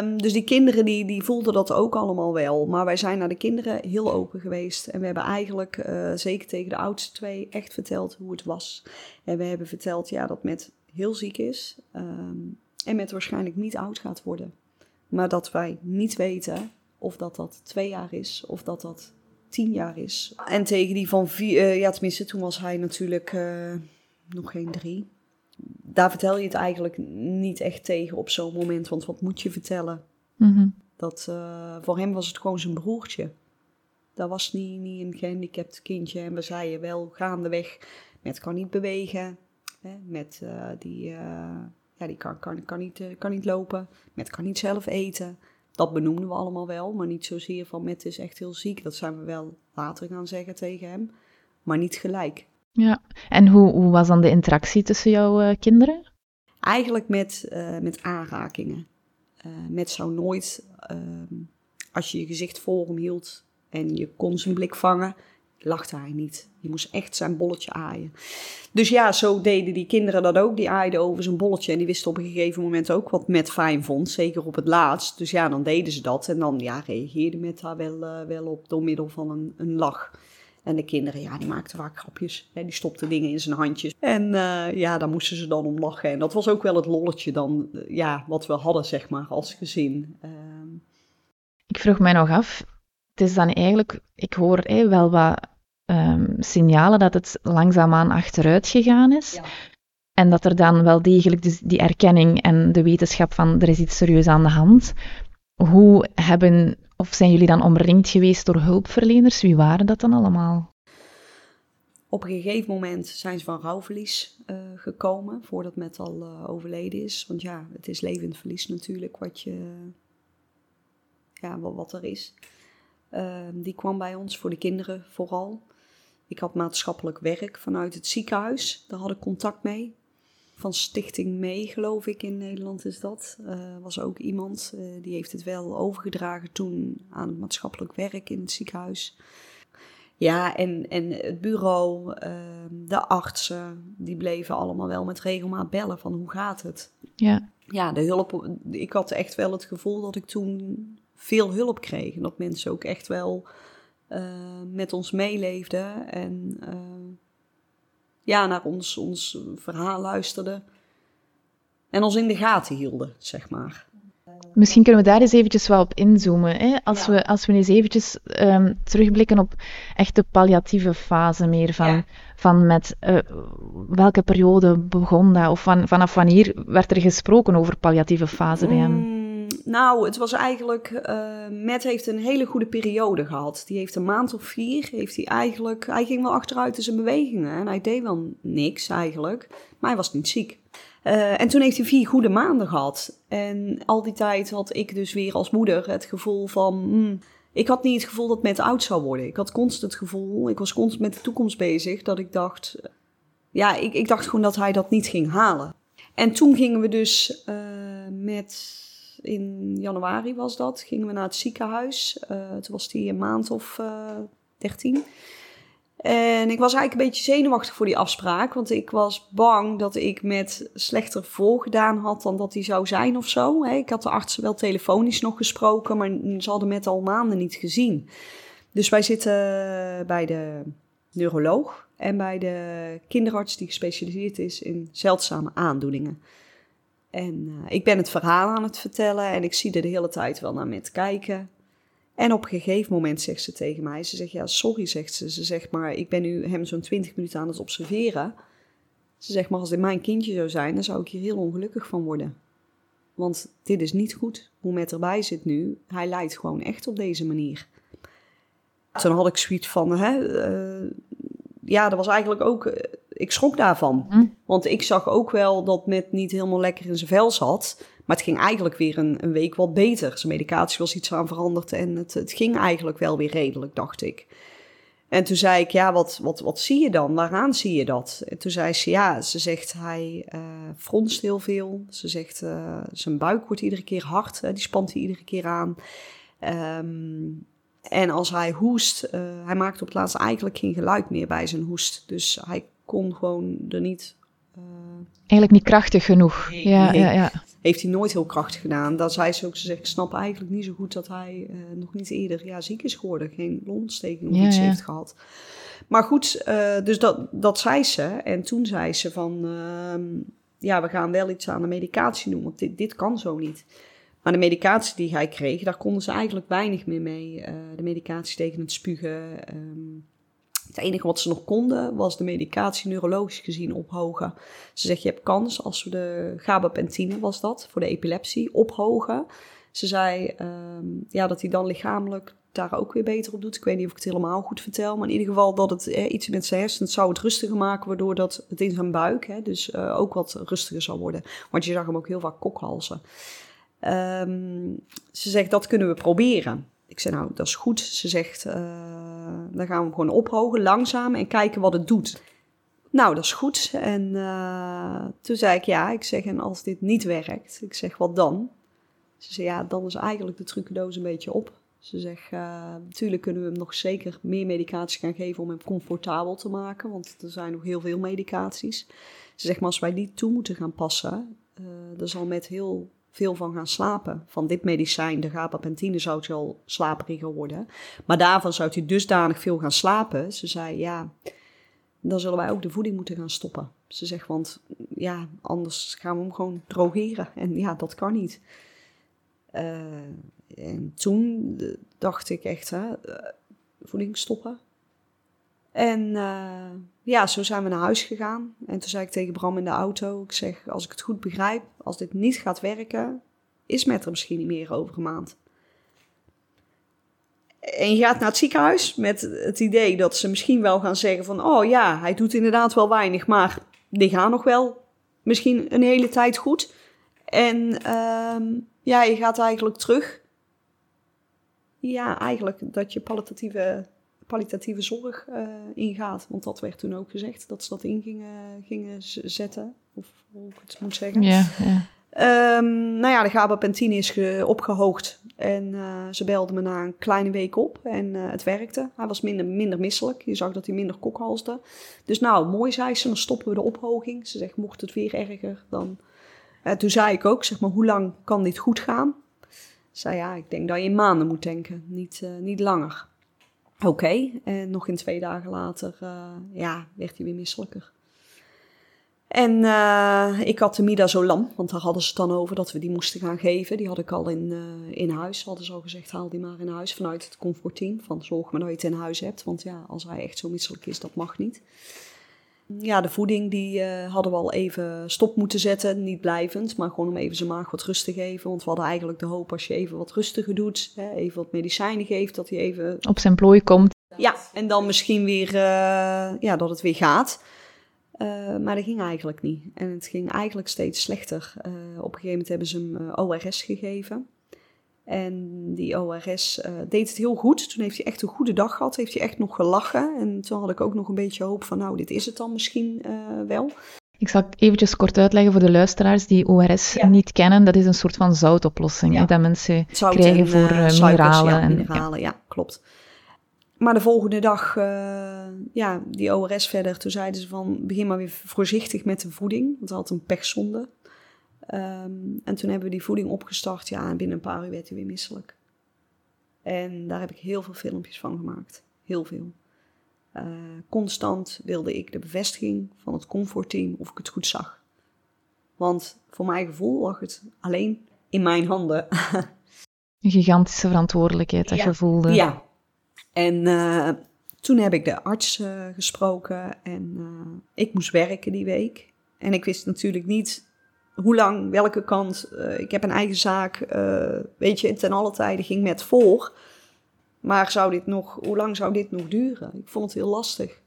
Um, dus die kinderen die, die voelden dat ook allemaal wel. Maar wij zijn naar de kinderen heel open geweest. En we hebben eigenlijk, uh, zeker tegen de oudste twee, echt verteld hoe het was. En we hebben verteld ja, dat met heel ziek is. En met waarschijnlijk niet oud gaat worden. Maar dat wij niet weten of dat dat twee jaar is of dat dat tien jaar is. En tegen die van vier, uh, ja tenminste toen was hij natuurlijk uh, nog geen drie daar vertel je het eigenlijk niet echt tegen op zo'n moment. Want wat moet je vertellen? Mm-hmm. Dat, uh, voor hem was het gewoon zijn broertje. Dat was niet, niet een gehandicapt kindje. En we zeiden wel gaandeweg, met kan niet bewegen. Hè, met die, ja, die kan, kan, kan, niet, kan niet lopen. Met kan niet zelf eten. Dat benoemden we allemaal wel. Maar niet zozeer van met is echt heel ziek. Dat zijn we wel later gaan zeggen tegen hem. Maar niet gelijk. Ja, en hoe, hoe was dan de interactie tussen jouw uh, kinderen? Eigenlijk met, uh, met aanrakingen. Uh, met zou nooit, ehm, als je je gezicht voor hem hield en je kon zijn blik vangen, lachte hij niet. Je moest echt zijn bolletje aaien. Dus ja, zo deden die kinderen dat ook. Die aaiden over zijn bolletje en die wisten op een gegeven moment ook wat Met fijn vond. Zeker op het laatst. Dus ja, dan deden ze dat. En dan ja, reageerde Met daar wel, wel op door middel van een, een lach. En de kinderen, ja, die maakten vaak grapjes. Die stopten dingen in zijn handjes. En uh, ja, daar moesten ze dan om lachen. En dat was ook wel het lolletje dan, uh, ja, wat we hadden, zeg maar, als gezin. Uh... Ik vroeg mij nog af, het is dan eigenlijk, ik hoor eh, wel wat um, signalen dat het langzaamaan achteruit gegaan is. Ja. En dat er dan wel degelijk dus die erkenning en de wetenschap van er is iets serieus aan de hand. Hoe hebben of zijn jullie dan omringd geweest door hulpverleners? Wie waren dat dan allemaal? Op een gegeven moment zijn ze van rouwverlies uh, gekomen, voordat met al uh, overleden is. Want ja, het is levend verlies natuurlijk, wat, je, ja, wat, wat er is. Uh, die kwam bij ons voor de kinderen vooral. Ik had maatschappelijk werk vanuit het ziekenhuis, daar had ik contact mee van Stichting Mee, geloof ik, in Nederland is dat. Uh, was ook iemand, uh, die heeft het wel overgedragen toen aan het maatschappelijk werk in het ziekenhuis. Ja, en, en het bureau, uh, de artsen, die bleven allemaal wel met regelmaat bellen van hoe gaat het? Ja. Ja, de hulp, ik had echt wel het gevoel dat ik toen veel hulp kreeg. En dat mensen ook echt wel met ons meeleefden en ja, naar ons, ons verhaal luisterden. En ons in de gaten hielden, zeg maar. Misschien kunnen we daar eens eventjes wel op inzoomen. Hè? Als, we, als we eens eventjes ehm, terugblikken op echt de palliatieve fase meer van, van met uh, welke periode begon dat? Of van, vanaf wanneer werd er gesproken over palliatieve fase bij hem? Nou, het was eigenlijk. Uh, heeft een hele goede periode gehad. Die heeft een maand of vier. Heeft hij eigenlijk. Hij ging wel achteruit in zijn bewegingen. En hij deed wel niks eigenlijk. Maar hij was niet ziek. Uh, en toen heeft hij vier goede maanden gehad. En al die tijd had ik dus weer als moeder het gevoel van. Hmm, ik had niet het gevoel dat met oud zou worden. Ik had constant het gevoel, ik was constant met de toekomst bezig, dat ik dacht. Ja, ik, ik dacht gewoon dat hij dat niet ging halen. En toen gingen we dus uh, met. In januari was dat, gingen we naar het ziekenhuis. Uh, toen was hij een maand of dertien. En ik was eigenlijk een beetje zenuwachtig voor die afspraak, want ik was bang dat ik met slechter voorgedaan had dan dat hij zou zijn of zo. Ik had de artsen wel telefonisch nog gesproken, maar ze hadden met al maanden niet gezien. Dus wij zitten bij de neuroloog en bij de kinderarts die gespecialiseerd is in zeldzame aandoeningen. En uh, ik ben het verhaal aan het vertellen en ik zie er de hele tijd wel naar met kijken. En op een gegeven moment zegt ze tegen mij, ze zegt, ja, sorry, zegt ze. Ze zegt, maar ik ben nu hem zo'n twintig minuten aan het observeren. Ze zegt, maar als dit mijn kindje zou zijn, dan zou ik hier heel ongelukkig van worden. Want dit is niet goed hoe met erbij zit nu. Hij lijdt gewoon echt op deze manier. Toen had ik zoiets van, hè, uh, ja, dat was eigenlijk ook, uh, ik schrok daarvan. Hm. Want ik zag ook wel dat met niet helemaal lekker in zijn vel zat. Maar het ging eigenlijk weer een, een week wat beter. Zijn medicatie was iets aan veranderd en het, het ging eigenlijk wel weer redelijk, dacht ik. En toen zei ik, ja, wat, wat, wat zie je dan? Waaraan zie je dat? En toen zei ze, ja, ze zegt, hij uh, fronst heel veel. Ze zegt, uh, zijn buik wordt iedere keer hard, die spant hij iedere keer aan. Um, en als hij hoest, uh, hij maakt op het laatst eigenlijk geen geluid meer bij zijn hoest. Dus hij kon gewoon er niet... Eigenlijk niet krachtig genoeg. ja, ja, ja heeft hij nooit heel krachtig gedaan. Dat zei ze ook, ze zegt, ik snap eigenlijk niet zo goed dat hij uh, nog niet eerder ja, ziek is geworden. Geen longontsteking of iets heeft gehad. Maar goed, uh, dus dat, dat zei ze. En toen zei ze van, uh, ja, we gaan wel iets aan de medicatie doen, want dit, dit kan zo niet. Maar de medicatie die hij kreeg, daar konden ze eigenlijk weinig meer mee. De medicatie tegen het spugen, um, het enige wat ze nog konden was de medicatie neurologisch gezien ophogen. Ze zegt, je hebt kans als we de gabapentine, was dat, voor de epilepsie, ophogen. Ze zei um, ja, dat hij dan lichamelijk daar ook weer beter op doet. Ik weet niet of ik het helemaal goed vertel, maar in ieder geval dat het eh, iets met zijn hersenen zou het rustiger maken, waardoor dat het in zijn buik hè, dus uh, ook wat rustiger zou worden. Want je zag hem ook heel vaak kokhalzen. Um, ze zegt, dat kunnen we proberen. Ik zei, nou, dat is goed. Ze zegt, uh, dan gaan we hem gewoon ophogen, langzaam, en kijken wat het doet. Nou, dat is goed. En uh, toen zei ik, ja, ik zeg, en als dit niet werkt, ik zeg, wat dan? Ze zei, ja, dan is eigenlijk de trucendoos een beetje op. Ze zegt, natuurlijk kunnen we hem nog zeker meer medicatie gaan geven om hem comfortabel te maken, want er zijn nog heel veel medicaties. Ze zegt, maar als wij die toe moeten gaan passen, dan zal met heel veel van gaan slapen. Van dit medicijn, de gabapentine, zou het al slaperiger worden. Maar daarvan zou hij dusdanig veel gaan slapen. Ze zei, ja, dan zullen wij ook de voeding moeten gaan stoppen. Ze zegt, want ja, anders gaan we hem gewoon drogeren. En ja, dat kan niet. Uh, en toen dacht ik echt, hè, uh, voeding stoppen. En uh, ja, zo zijn we naar huis gegaan. En toen zei ik tegen Bram in de auto, ik zeg, als ik het goed begrijp, als dit niet gaat werken, is met er misschien niet meer over een maand. En je gaat naar het ziekenhuis met het idee dat ze misschien wel gaan zeggen van, oh ja, hij doet inderdaad wel weinig, maar die gaan nog wel misschien een hele tijd goed. En um, ja, je gaat eigenlijk terug. Ja, eigenlijk dat je palliatieve kwalitatieve zorg uh, ingaat. Want dat werd toen ook gezegd, dat ze dat in gingen, gingen zetten. Of hoe ik het moet zeggen. Ja, ja. Um, nou ja, de gabapentine is opgehoogd. En uh, ze belde me na een kleine week op. En uh, het werkte. Hij was minder, minder misselijk. Je zag dat hij minder kokhalsde. Dus nou, mooi zei ze. Dan stoppen we de ophoging. Ze zegt, mocht het weer erger, dan... toen zei ik ook, zeg maar, hoe lang kan dit goed gaan? Ze zei, ja, ik denk dat je in maanden moet denken. Niet, niet langer. Oké, en nog in twee dagen later uh, ja, werd hij weer misselijker. En uh, ik had de midazolam, want daar hadden ze het dan over dat we die moesten gaan geven. Die had ik al in, uh, in huis. Hadden ze al gezegd, haal die maar in huis vanuit het comfortteam. Van zorg maar dat je het in huis hebt, want ja, als hij echt zo misselijk is, dat mag niet. Ja, de voeding die uh, hadden we al even stop moeten zetten. Niet blijvend, maar gewoon om even zijn maag wat rust te geven. Want we hadden eigenlijk de hoop als je even wat rustiger doet, hè, even wat medicijnen geeft, dat hij even... Op zijn plooi komt. Ja, en dan misschien weer, ja, dat het weer gaat. Uh, maar dat ging eigenlijk niet. En het ging eigenlijk steeds slechter. Op een gegeven moment hebben ze hem ORS gegeven. En die ORS deed het heel goed. Toen heeft hij echt een goede dag gehad. Heeft hij echt nog gelachen. En toen had ik ook nog een beetje hoop van, nou, dit is het dan misschien wel. Ik zal eventjes kort uitleggen voor de luisteraars die ORS niet kennen. Dat is een soort van zoutoplossing ja. dat mensen krijgen voor mineralen. Ja, en, mineralen, ja, klopt. Maar de volgende dag, uh, ja, die ORS verder, toen zeiden ze van begin maar weer voorzichtig met de voeding, want hij had een pechzonde. Um, en toen hebben we die voeding opgestart, ja, en binnen een paar uur werd hij weer misselijk. En daar heb ik heel veel filmpjes van gemaakt, heel veel. Uh, constant wilde ik de bevestiging van het comfortteam of ik het goed zag. Want voor mijn gevoel lag het alleen in mijn handen. Een gigantische verantwoordelijkheid dat ja. je voelde. Ja, en uh, toen heb ik de arts uh, gesproken en ik moest werken die week. En ik wist natuurlijk niet hoe lang, welke kant. ik heb een eigen zaak, weet je, ten alle tijden ging met voor. Maar zou dit nog, hoe lang zou dit nog duren? Ik vond het heel lastig.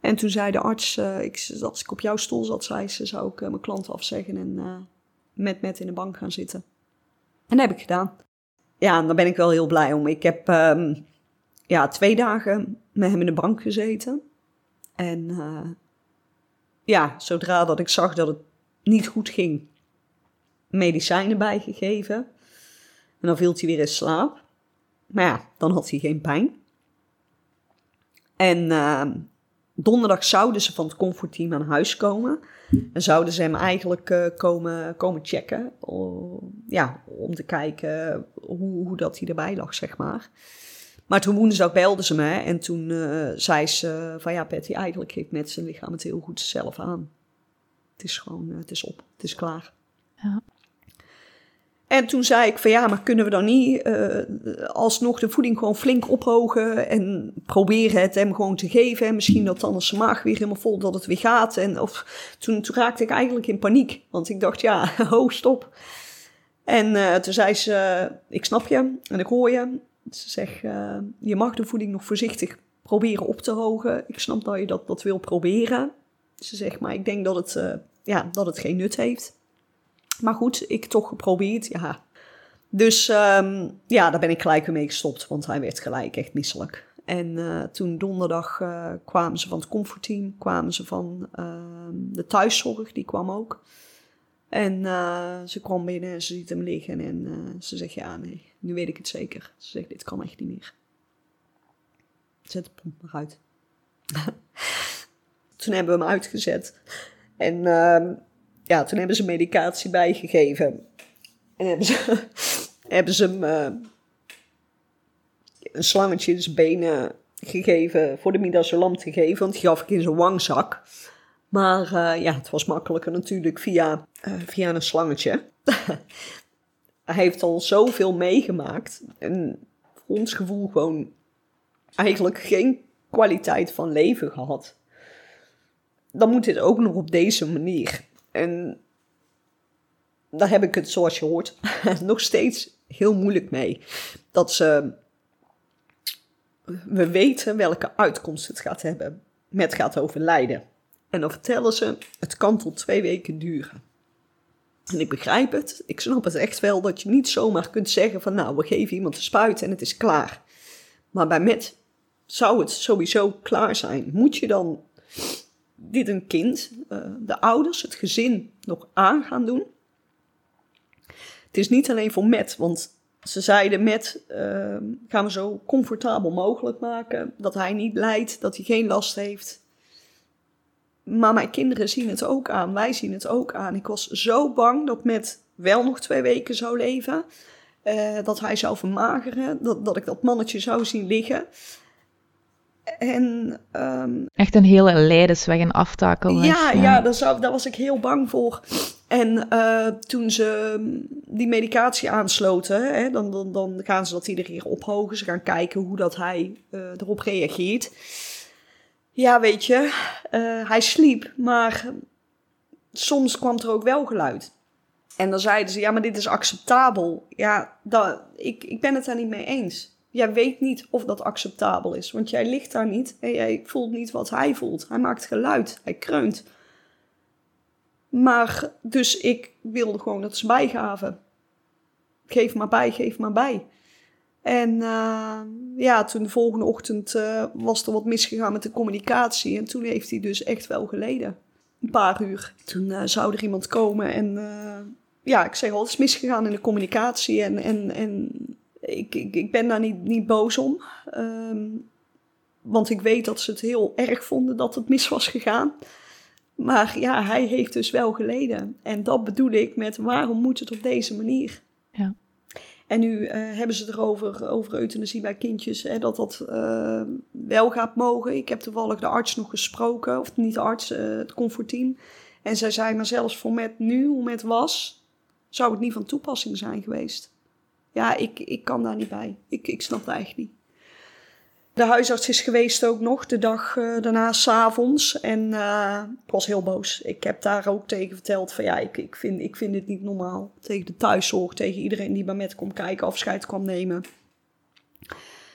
En toen zei de arts, ik, als ik op jouw stoel zat, zei ze, zou ik mijn klanten afzeggen en met met in de bank gaan zitten. En dat heb ik gedaan. Ja, en daar ben ik wel heel blij om. Ik heb... Um, ja, twee dagen met hem in de bank gezeten. En ja, zodra dat ik zag dat het niet goed ging, medicijnen bijgegeven. En dan viel hij weer in slaap. Maar ja, dan had hij geen pijn. En uh, donderdag zouden ze van het comfortteam aan huis komen. En zouden ze hem eigenlijk uh, komen, komen checken. ja, om te kijken hoe, hoe dat hij erbij lag, zeg maar. Maar toen woensdag belde ze me en toen uh, zei ze van ja Patty, eigenlijk geeft met zijn lichaam het heel goed zelf aan. Het is gewoon, uh, het is op, het is klaar. Ja. En toen zei ik van ja, maar kunnen we dan niet uh, alsnog de voeding gewoon flink ophogen en proberen het hem gewoon te geven. En misschien dat dan zijn maag weer helemaal vol, dat het weer gaat. En of, toen, toen raakte ik eigenlijk in paniek, want ik dacht ja, ho, stop. En toen zei ze, ik snap je en ik hoor je. Ze zegt, je mag de voeding nog voorzichtig proberen op te hogen. Ik snap dat je dat, dat wil proberen. Ze zegt, maar ik denk dat het, uh, ja, dat het geen nut heeft. Maar goed, ik toch geprobeerd, ja. Dus um, ja, daar ben ik gelijk mee gestopt, want hij werd gelijk echt misselijk. En uh, toen donderdag kwamen ze van het comfortteam, kwamen ze van ehm, de thuiszorg, die kwam ook. En ze kwam binnen en ze ziet hem liggen en ze zegt, ja nee, nu weet ik het zeker. Ze zegt, dit kan echt niet meer. Zet de pomp maar uit. toen hebben we hem uitgezet. En uh, ja, toen hebben ze medicatie bijgegeven. En hebben ze, hebben ze hem uh, een slangetje in zijn benen gegeven, voor de midazolam te geven, want die gaf ik in zijn wangzak. Maar uh, ja, het was makkelijker natuurlijk via, uh, via een slangetje. hij heeft al zoveel meegemaakt. En ons gevoel gewoon eigenlijk geen kwaliteit van leven gehad. Dan moet dit ook nog op deze manier. En daar heb ik het, zoals je hoort, nog steeds heel moeilijk mee. Dat ze. We weten welke uitkomst het gaat hebben. Met gaat overlijden. En dan vertellen ze: het kan tot twee weken duren. En ik begrijp het. Ik snap het echt wel dat je niet zomaar kunt zeggen van nou, we geven iemand een spuit en het is klaar. Maar bij met zou het sowieso klaar zijn. Moet je dan dit een kind, uh, de ouders, het gezin nog aan gaan doen? Het is niet alleen voor met, want ze zeiden met uh, gaan we zo comfortabel mogelijk maken. Dat hij niet lijdt, dat hij geen last heeft. Maar mijn kinderen zien het ook aan. Wij zien het ook aan. Ik was zo bang dat met wel nog twee weken zou leven. Uh, dat hij zou vermageren. Dat, dat ik dat mannetje zou zien liggen. En, ehm, Echt een hele leidersweg, een aftakelweg. ja, ja. daar, zou, daar was ik heel bang voor. En eh, toen ze mm, die medicatie aansloten, hè, dan, dan, dan gaan ze dat iedere keer ophogen. Ze gaan kijken hoe dat hij eh, erop reageert. Ja, weet je, eh, hij sliep, maar soms kwam er ook wel geluid. En dan zeiden ze, ja, maar dit is acceptabel. Ja, dat, ik, ik ben het daar niet mee eens. Jij weet niet of dat acceptabel is, want jij ligt daar niet en jij voelt niet wat hij voelt. Hij maakt geluid, hij kreunt. Maar, dus ik wilde gewoon dat ze bijgaven. Geef maar bij, geef maar bij. En uh, ja, toen de volgende ochtend uh, was er wat misgegaan met de communicatie. En toen heeft hij dus echt wel geleden. Een paar uur. Toen uh, zou er iemand komen en ja, ik zeg al, het is misgegaan in de communicatie. En, en, en ik, ik, ik ben daar niet, niet boos om. Um, want ik weet dat ze het heel erg vonden dat het mis was gegaan. Maar ja, hij heeft dus wel geleden. En dat bedoel ik met waarom moet het op deze manier? Ja. En nu uh, hebben ze het erover, over euthanasie bij kindjes, hè, dat dat uh, wel gaat mogen. Ik heb toevallig de arts nog gesproken, of niet de arts, uh, het comfortteam. En zij zei, maar zelfs voor met nu, hoe met was, zou het niet van toepassing zijn geweest. Ja, ik, ik kan daar niet bij. Ik, ik snap het eigenlijk niet. De huisarts is geweest ook nog, de dag uh, daarna, s'avonds. En uh, ik was heel boos. Ik heb daar ook tegen verteld van ja, ik, ik, vind, ik vind dit niet normaal. Tegen de thuiszorg, tegen iedereen die bij met kwam kijken, afscheid kwam nemen.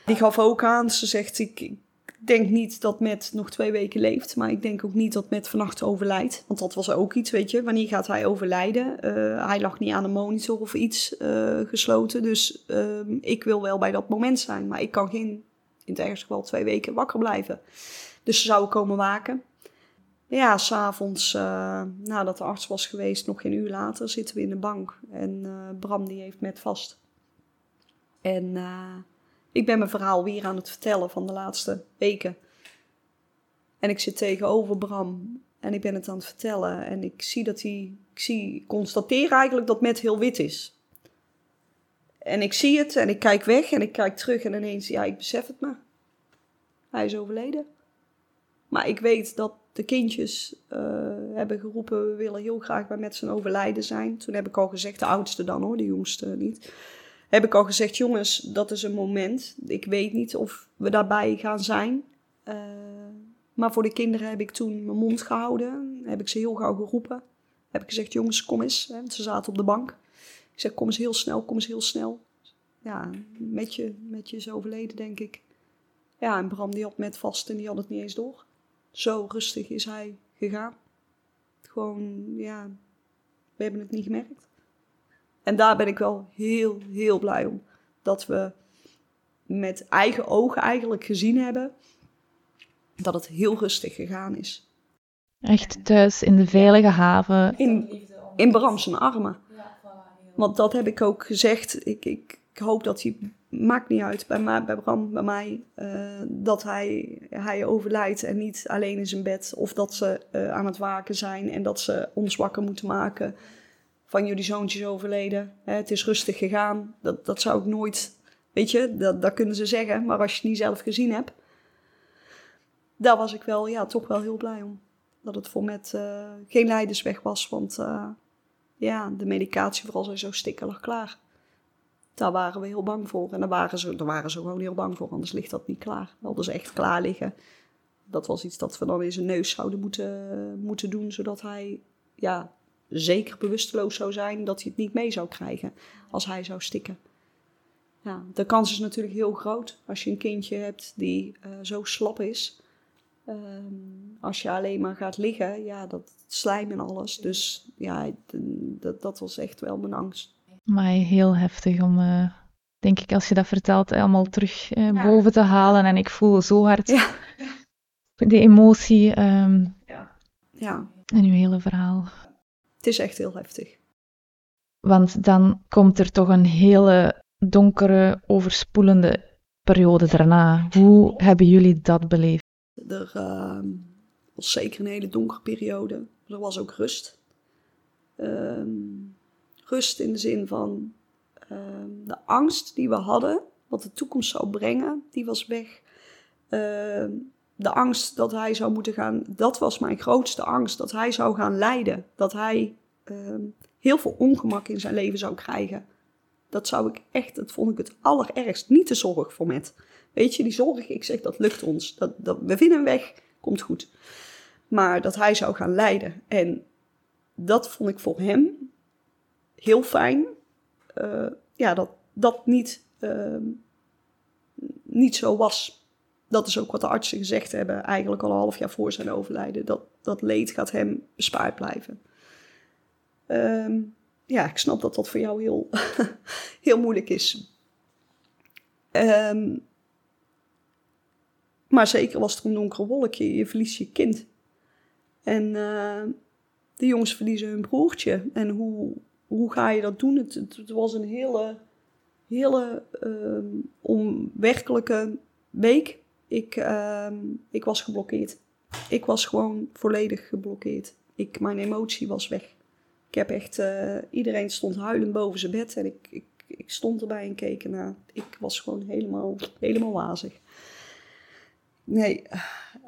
Die gaf ook aan, ze zegt ik denk niet dat met nog twee weken leeft. Maar ik denk ook niet dat met vannacht overlijdt. Want dat was ook iets, weet je. Wanneer gaat hij overlijden? Uh, hij lag niet aan een monitor of iets gesloten. Dus ehm, ik wil wel bij dat moment zijn. Maar ik kan geen in het ergste geval twee weken wakker blijven. Dus ze zouden komen waken. Ja, s'avonds, uh, nadat de arts was geweest, nog geen uur later, zitten we in de bank. En Bram die heeft met vast. En ik ben mijn verhaal weer aan het vertellen van de laatste weken. En ik zit tegenover Bram en ik ben het aan het vertellen. En ik zie dat hij, ik zie, constateer eigenlijk dat met heel wit is. En ik zie het en ik kijk weg en ik kijk terug en ineens, ja, ik besef het me. Hij is overleden. Maar ik weet dat de kindjes uh, hebben geroepen, we willen heel graag bij met zijn overlijden zijn. Toen heb ik al gezegd, de oudste dan hoor, de jongste niet. Heb ik al gezegd, jongens, dat is een moment. Ik weet niet of we daarbij gaan zijn. Uh, maar voor de kinderen heb ik toen mijn mond gehouden. Heb ik ze heel gauw geroepen. Heb ik gezegd, jongens, kom eens. Ze zaten op de bank. Ik zeg, kom eens heel snel, kom eens heel snel. Ja, met je, met je is overleden, denk ik. Ja, en Bram die had met vast en die had het niet eens door. Zo rustig is hij gegaan. Gewoon, ja, we hebben het niet gemerkt. En daar ben ik wel heel, heel blij om. Dat we met eigen ogen eigenlijk gezien hebben dat het heel rustig gegaan is. Echt thuis in de veilige haven. In, in Bram zijn armen. Want dat heb ik ook gezegd. Ik, ik, ik hoop dat hij, maakt niet uit, bij, mij, bij Bram, bij mij, uh, dat hij, hij overlijdt en niet alleen in zijn bed. Of dat ze uh, aan het waken zijn en dat ze ons wakker moeten maken van jullie zoontje is overleden. Hè, het is rustig gegaan. Dat, dat zou ik nooit, weet je, dat, dat kunnen ze zeggen. Maar als je het niet zelf gezien hebt, daar was ik wel, ja, toch wel heel blij om. Dat het voor met uh, geen leidersweg was, want ja, de medicatie vooral zijn zo stikkelig klaar. Daar waren we heel bang voor. En daar waren, ze, daar waren ze gewoon heel bang voor, anders ligt dat niet klaar. Dat ze echt klaar liggen. Dat was iets dat we dan in zijn neus zouden moeten, moeten doen, zodat hij ja, zeker bewusteloos zou zijn dat hij het niet mee zou krijgen als hij zou stikken. Ja, de kans is natuurlijk heel groot als je een kindje hebt die uh, zo slap is. Um, als je alleen maar gaat liggen, ja, dat slijm en alles. Dus ja, dat, dat was echt wel mijn angst. Maar heel heftig om, uh, denk ik, als je dat vertelt, allemaal terug uh, ja. boven te halen. En ik voel zo hard ja. de emotie um, ja. Ja. en uw hele verhaal. Het is echt heel heftig. Want dan komt er toch een hele donkere, overspoelende periode daarna. Hoe hebben jullie dat beleefd? Er uh, was zeker een hele donkere periode. Er was ook rust. Um, rust in de zin van uh, de angst die we hadden, wat de toekomst zou brengen, die was weg. Eh, de angst dat hij zou moeten gaan, dat was mijn grootste angst, dat hij zou gaan lijden. Dat hij ehm, heel veel ongemak in zijn leven zou krijgen. Dat zou ik echt, dat vond ik het allerergst. Niet de zorg voor met. Weet je, die zorg, ik zeg dat lukt ons. Dat, dat, we vinden een weg, komt goed. Maar dat hij zou gaan lijden. En dat vond ik voor hem heel fijn. Uh, ja, dat dat niet, uh, niet zo was. Dat is ook wat de artsen gezegd hebben, eigenlijk al een half jaar voor zijn overlijden. Dat, dat leed gaat hem bespaard blijven. Um, ja, ik snap dat dat voor jou heel, heel moeilijk is. Um, maar zeker was er een donkere wolkje. Je verliest je kind. En uh, de jongens verliezen hun broertje. En hoe, hoe ga je dat doen? Het, het, was een hele, hele uh, onwerkelijke week. Ik, uh, ik was geblokkeerd. Ik was gewoon volledig geblokkeerd. Ik, mijn emotie was weg. Ik heb echt, uh, iedereen stond huilend boven zijn bed en ik, ik, ik stond erbij en keek ernaar. Ik was gewoon helemaal, helemaal wazig. Nee,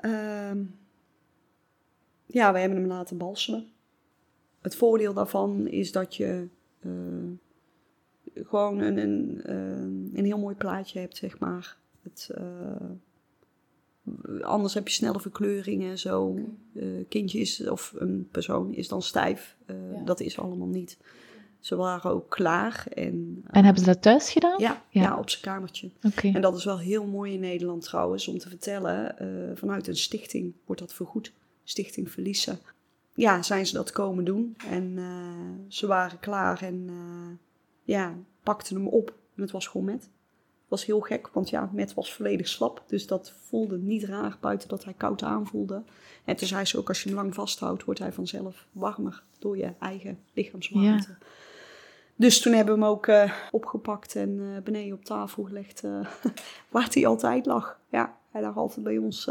uh, ja, we hebben hem laten balsemen. Het voordeel daarvan is dat je uh, gewoon een, een, uh, een heel mooi plaatje hebt, zeg maar. Het, anders heb je snelle verkleuringen. Zo, uh, kindje is, of een persoon is dan stijf. Ja. Dat is allemaal niet. Ze waren ook klaar. En, en hebben ze dat thuis gedaan? Ja, ja. ja op zijn kamertje. Okay. En dat is wel heel mooi in Nederland trouwens, om te vertellen. vanuit een stichting wordt dat vergoed. Stichting Verliezen ja, zijn ze dat komen doen. En uh, ze waren klaar en uh, ja, pakten hem op. En het was gewoon met. Was heel gek, want ja, met was volledig slap. Dus dat voelde niet raar, buiten dat hij koud aanvoelde. En toen zei ze ook, als je hem lang vasthoudt, wordt hij vanzelf warmer door je eigen lichaamswarmte. Ja. Dus toen hebben we hem ook uh, opgepakt en uh, beneden op tafel gelegd, uh, waar hij altijd lag. Ja, hij lag altijd bij ons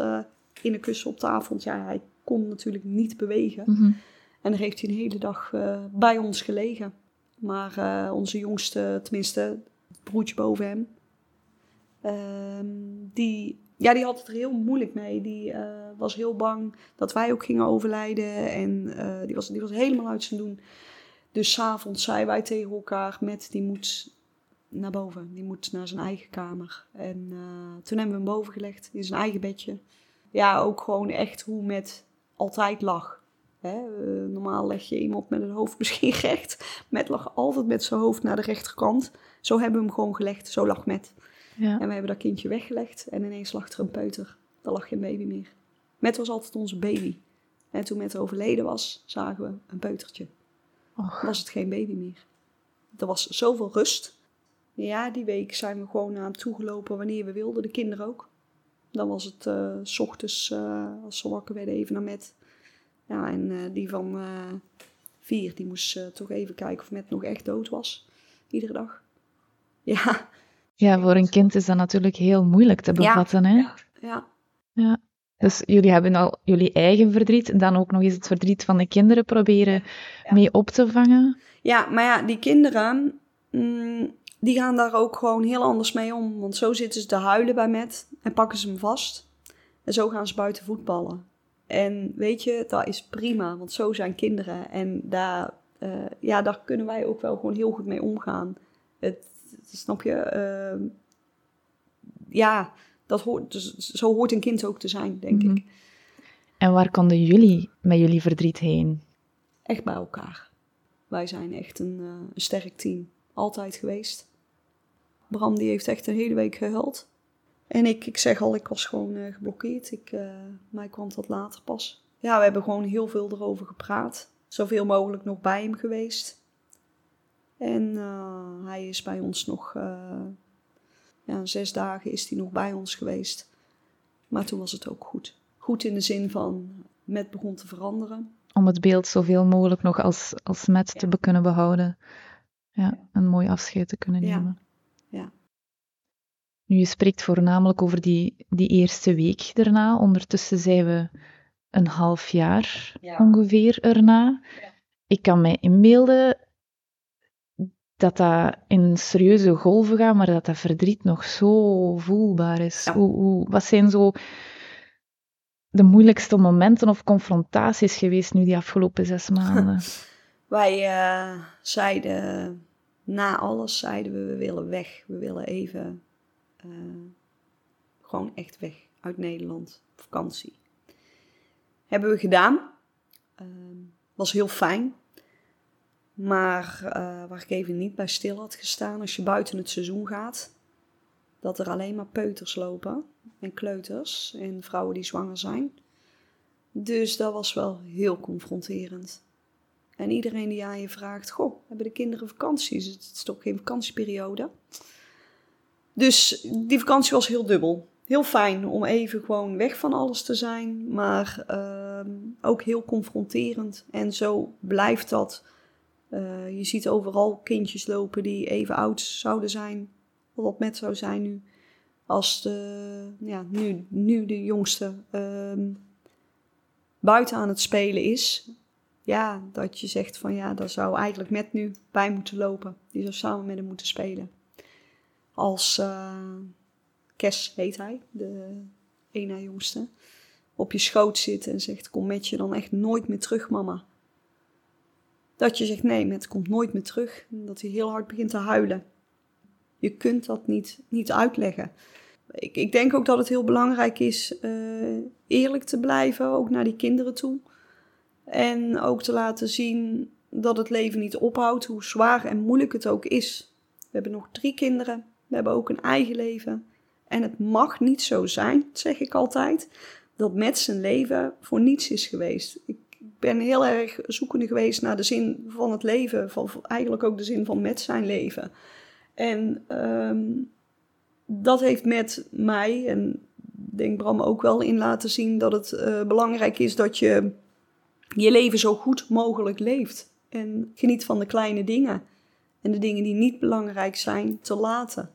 in de kussen op tafel. Want ja, hij kon natuurlijk niet bewegen. Mm -hmm. En dan heeft hij een hele dag bij ons gelegen. Maar onze jongste, tenminste, broertje boven hem, ehm, die, ja, die had het er heel moeilijk mee. Die was heel bang dat wij ook gingen overlijden. En die, was, die was helemaal uit zijn doen. Dus s'avonds zeiden wij tegen elkaar met, die moet naar boven. Die moet naar zijn eigen kamer. En uh, toen hebben we hem boven gelegd in zijn eigen bedje. Ja, ook gewoon echt hoe met altijd lag. Hè? Normaal leg je iemand met het hoofd misschien recht. Met lag altijd met zijn hoofd naar de rechterkant. Zo hebben we hem gewoon gelegd. Zo lag met. Ja. En we hebben dat kindje weggelegd. En ineens lag er een peuter. Daar lag geen baby meer. Met was altijd onze baby. En toen met overleden was, zagen we een peutertje. Och. was het geen baby meer. Er was zoveel rust. Ja, die week zijn we gewoon naar hem toegelopen wanneer we wilden, de kinderen ook. Dan was het uh, s ochtends, uh, als ze wakker werden, even naar Met. Ja, en uh, die van vier, die moest toch even kijken of Met nog echt dood was. Iedere dag. Ja. Ja, voor een kind is dat natuurlijk heel moeilijk te bevatten, ja, hè? Ja, ja. ja. Dus jullie hebben al jullie eigen verdriet en dan ook nog eens het verdriet van de kinderen proberen ja. mee op te vangen. Ja, maar ja, die kinderen, mm, die gaan daar ook gewoon heel anders mee om. Want zo zitten ze te huilen bij Met en pakken ze hem vast. En zo gaan ze buiten voetballen. En weet je, dat is prima, want zo zijn kinderen. En daar, uh, ja, daar kunnen wij ook wel gewoon heel goed mee omgaan. Het, snap je? Uh, ja, dat hoort, dus, zo hoort een kind ook te zijn, denk mm -hmm. ik. En waar konden jullie met jullie verdriet heen? Echt bij elkaar. Wij zijn echt een, uh, een sterk team. Altijd geweest. Bram die heeft echt een hele week gehuild. En ik, ik zeg al, ik was gewoon uh, geblokkeerd. Ik, uh, mij kwam dat later pas. Ja, we hebben gewoon heel veel erover gepraat. Zoveel mogelijk nog bij hem geweest. En hij is bij ons nog ja, zes dagen is hij nog bij ons geweest. Maar toen was het ook goed. Goed in de zin van met begon te veranderen. Om het beeld zoveel mogelijk nog als, als met ja. te kunnen behouden. Ja, ja, een mooi afscheid te kunnen nemen. Ja. Nu, je spreekt voornamelijk over die, die eerste week daarna. Ondertussen zijn we een half jaar ongeveer erna. Ik kan mij inbeelden dat dat in serieuze golven gaat, maar dat dat verdriet nog zo voelbaar is. Ja. Hoe, hoe, wat zijn zo de moeilijkste momenten of confrontaties geweest nu die afgelopen zes maanden? Wij eh, zeiden, na alles zeiden we, we willen weg. We willen even eh, gewoon echt weg uit Nederland, vakantie. Hebben we gedaan. Ehm, was heel fijn. Maar eh, waar ik even niet bij stil had gestaan, als je buiten het seizoen gaat, dat er alleen maar peuters lopen en kleuters en vrouwen die zwanger zijn. Dus dat was wel heel confronterend. En iedereen die aan je vraagt, goh, hebben de kinderen vakanties? Het is toch geen vakantieperiode? Dus die vakantie was heel dubbel. Heel fijn om even gewoon weg van alles te zijn, maar ehm, ook heel confronterend. En zo blijft dat. Eh, je ziet overal kindjes lopen die even oud zouden zijn, wat met zou zijn nu, als de, ja, nu, nu de jongste ehm, buiten aan het spelen is. Ja, dat je zegt van ja, daar zou eigenlijk met nu bij moeten lopen. Die zou samen met hem moeten spelen. Als eh Kes heet hij, de na jongste, op je schoot zit en zegt kom met je dan echt nooit meer terug mama. Dat je zegt nee, met komt nooit meer terug. Dat hij heel hard begint te huilen. Je kunt dat niet, niet uitleggen. Ik, ik denk ook dat het heel belangrijk is eh, eerlijk te blijven, ook naar die kinderen toe. En ook te laten zien dat het leven niet ophoudt, hoe zwaar en moeilijk het ook is. We hebben nog drie kinderen, we hebben ook een eigen leven. En het mag niet zo zijn, zeg ik altijd, dat met zijn leven voor niets is geweest. Ik ben heel erg zoekende geweest naar de zin van het leven, van eigenlijk ook de zin van met zijn leven. En ehm, dat heeft met mij, en denk Bram ook wel in laten zien, dat het eh, belangrijk is dat je je leven zo goed mogelijk leeft. En geniet van de kleine dingen. En de dingen die niet belangrijk zijn, te laten.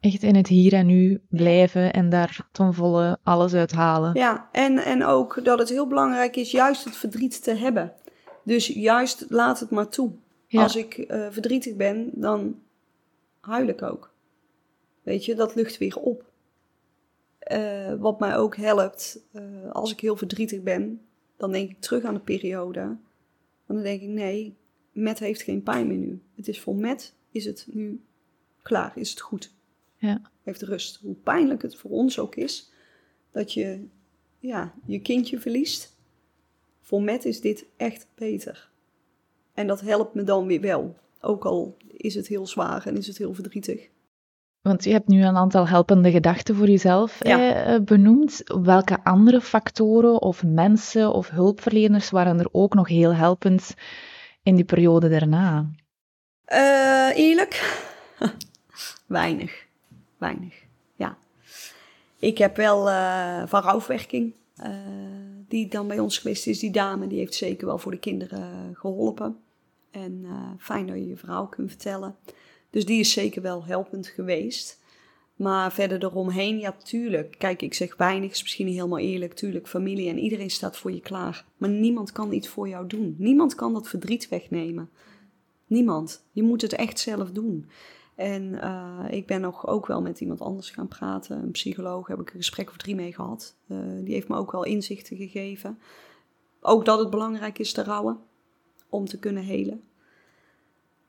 Echt in het hier en nu blijven en daar ten volle alles uit halen. Ja, en, en ook dat het heel belangrijk is juist het verdriet te hebben. Dus juist laat het maar toe. Ja. Als ik eh, verdrietig ben, dan huil ik ook. Weet je, dat lucht weer op. Eh, wat mij ook helpt, eh, als ik heel verdrietig ben, dan denk ik terug aan de periode. En dan denk ik, nee, Met heeft geen pijn meer nu. Het is voor Met, is het nu klaar, is het goed. Ja. Heeft rust. Hoe pijnlijk het voor ons ook is, dat je ja, je kindje verliest. Voor Met is dit echt beter. En dat helpt me dan weer wel. Ook al is het heel zwaar en is het heel verdrietig. Want je hebt nu een aantal helpende gedachten voor jezelf Ja. eh, benoemd. Welke andere factoren of mensen of hulpverleners waren er ook nog heel helpend in die periode daarna? Eh, eerlijk? weinig. Weinig, ja. Ik heb wel eh, van rouwverwerking, eh, die dan bij ons geweest is. Die dame, die heeft zeker wel voor de kinderen geholpen. En eh, fijn dat je je verhaal kunt vertellen. Dus die is zeker wel helpend geweest. Maar verder eromheen, ja, tuurlijk. Kijk, ik zeg weinig, is misschien niet helemaal eerlijk. Tuurlijk, familie en iedereen staat voor je klaar. Maar niemand kan iets voor jou doen. Niemand kan dat verdriet wegnemen. Niemand. Je moet het echt zelf doen. En eh, ik ben nog ook wel met iemand anders gaan praten. Een psycholoog heb ik een gesprek of drie mee gehad. Eh, die heeft me ook wel inzichten gegeven. Ook dat het belangrijk is te rouwen. Om te kunnen helen.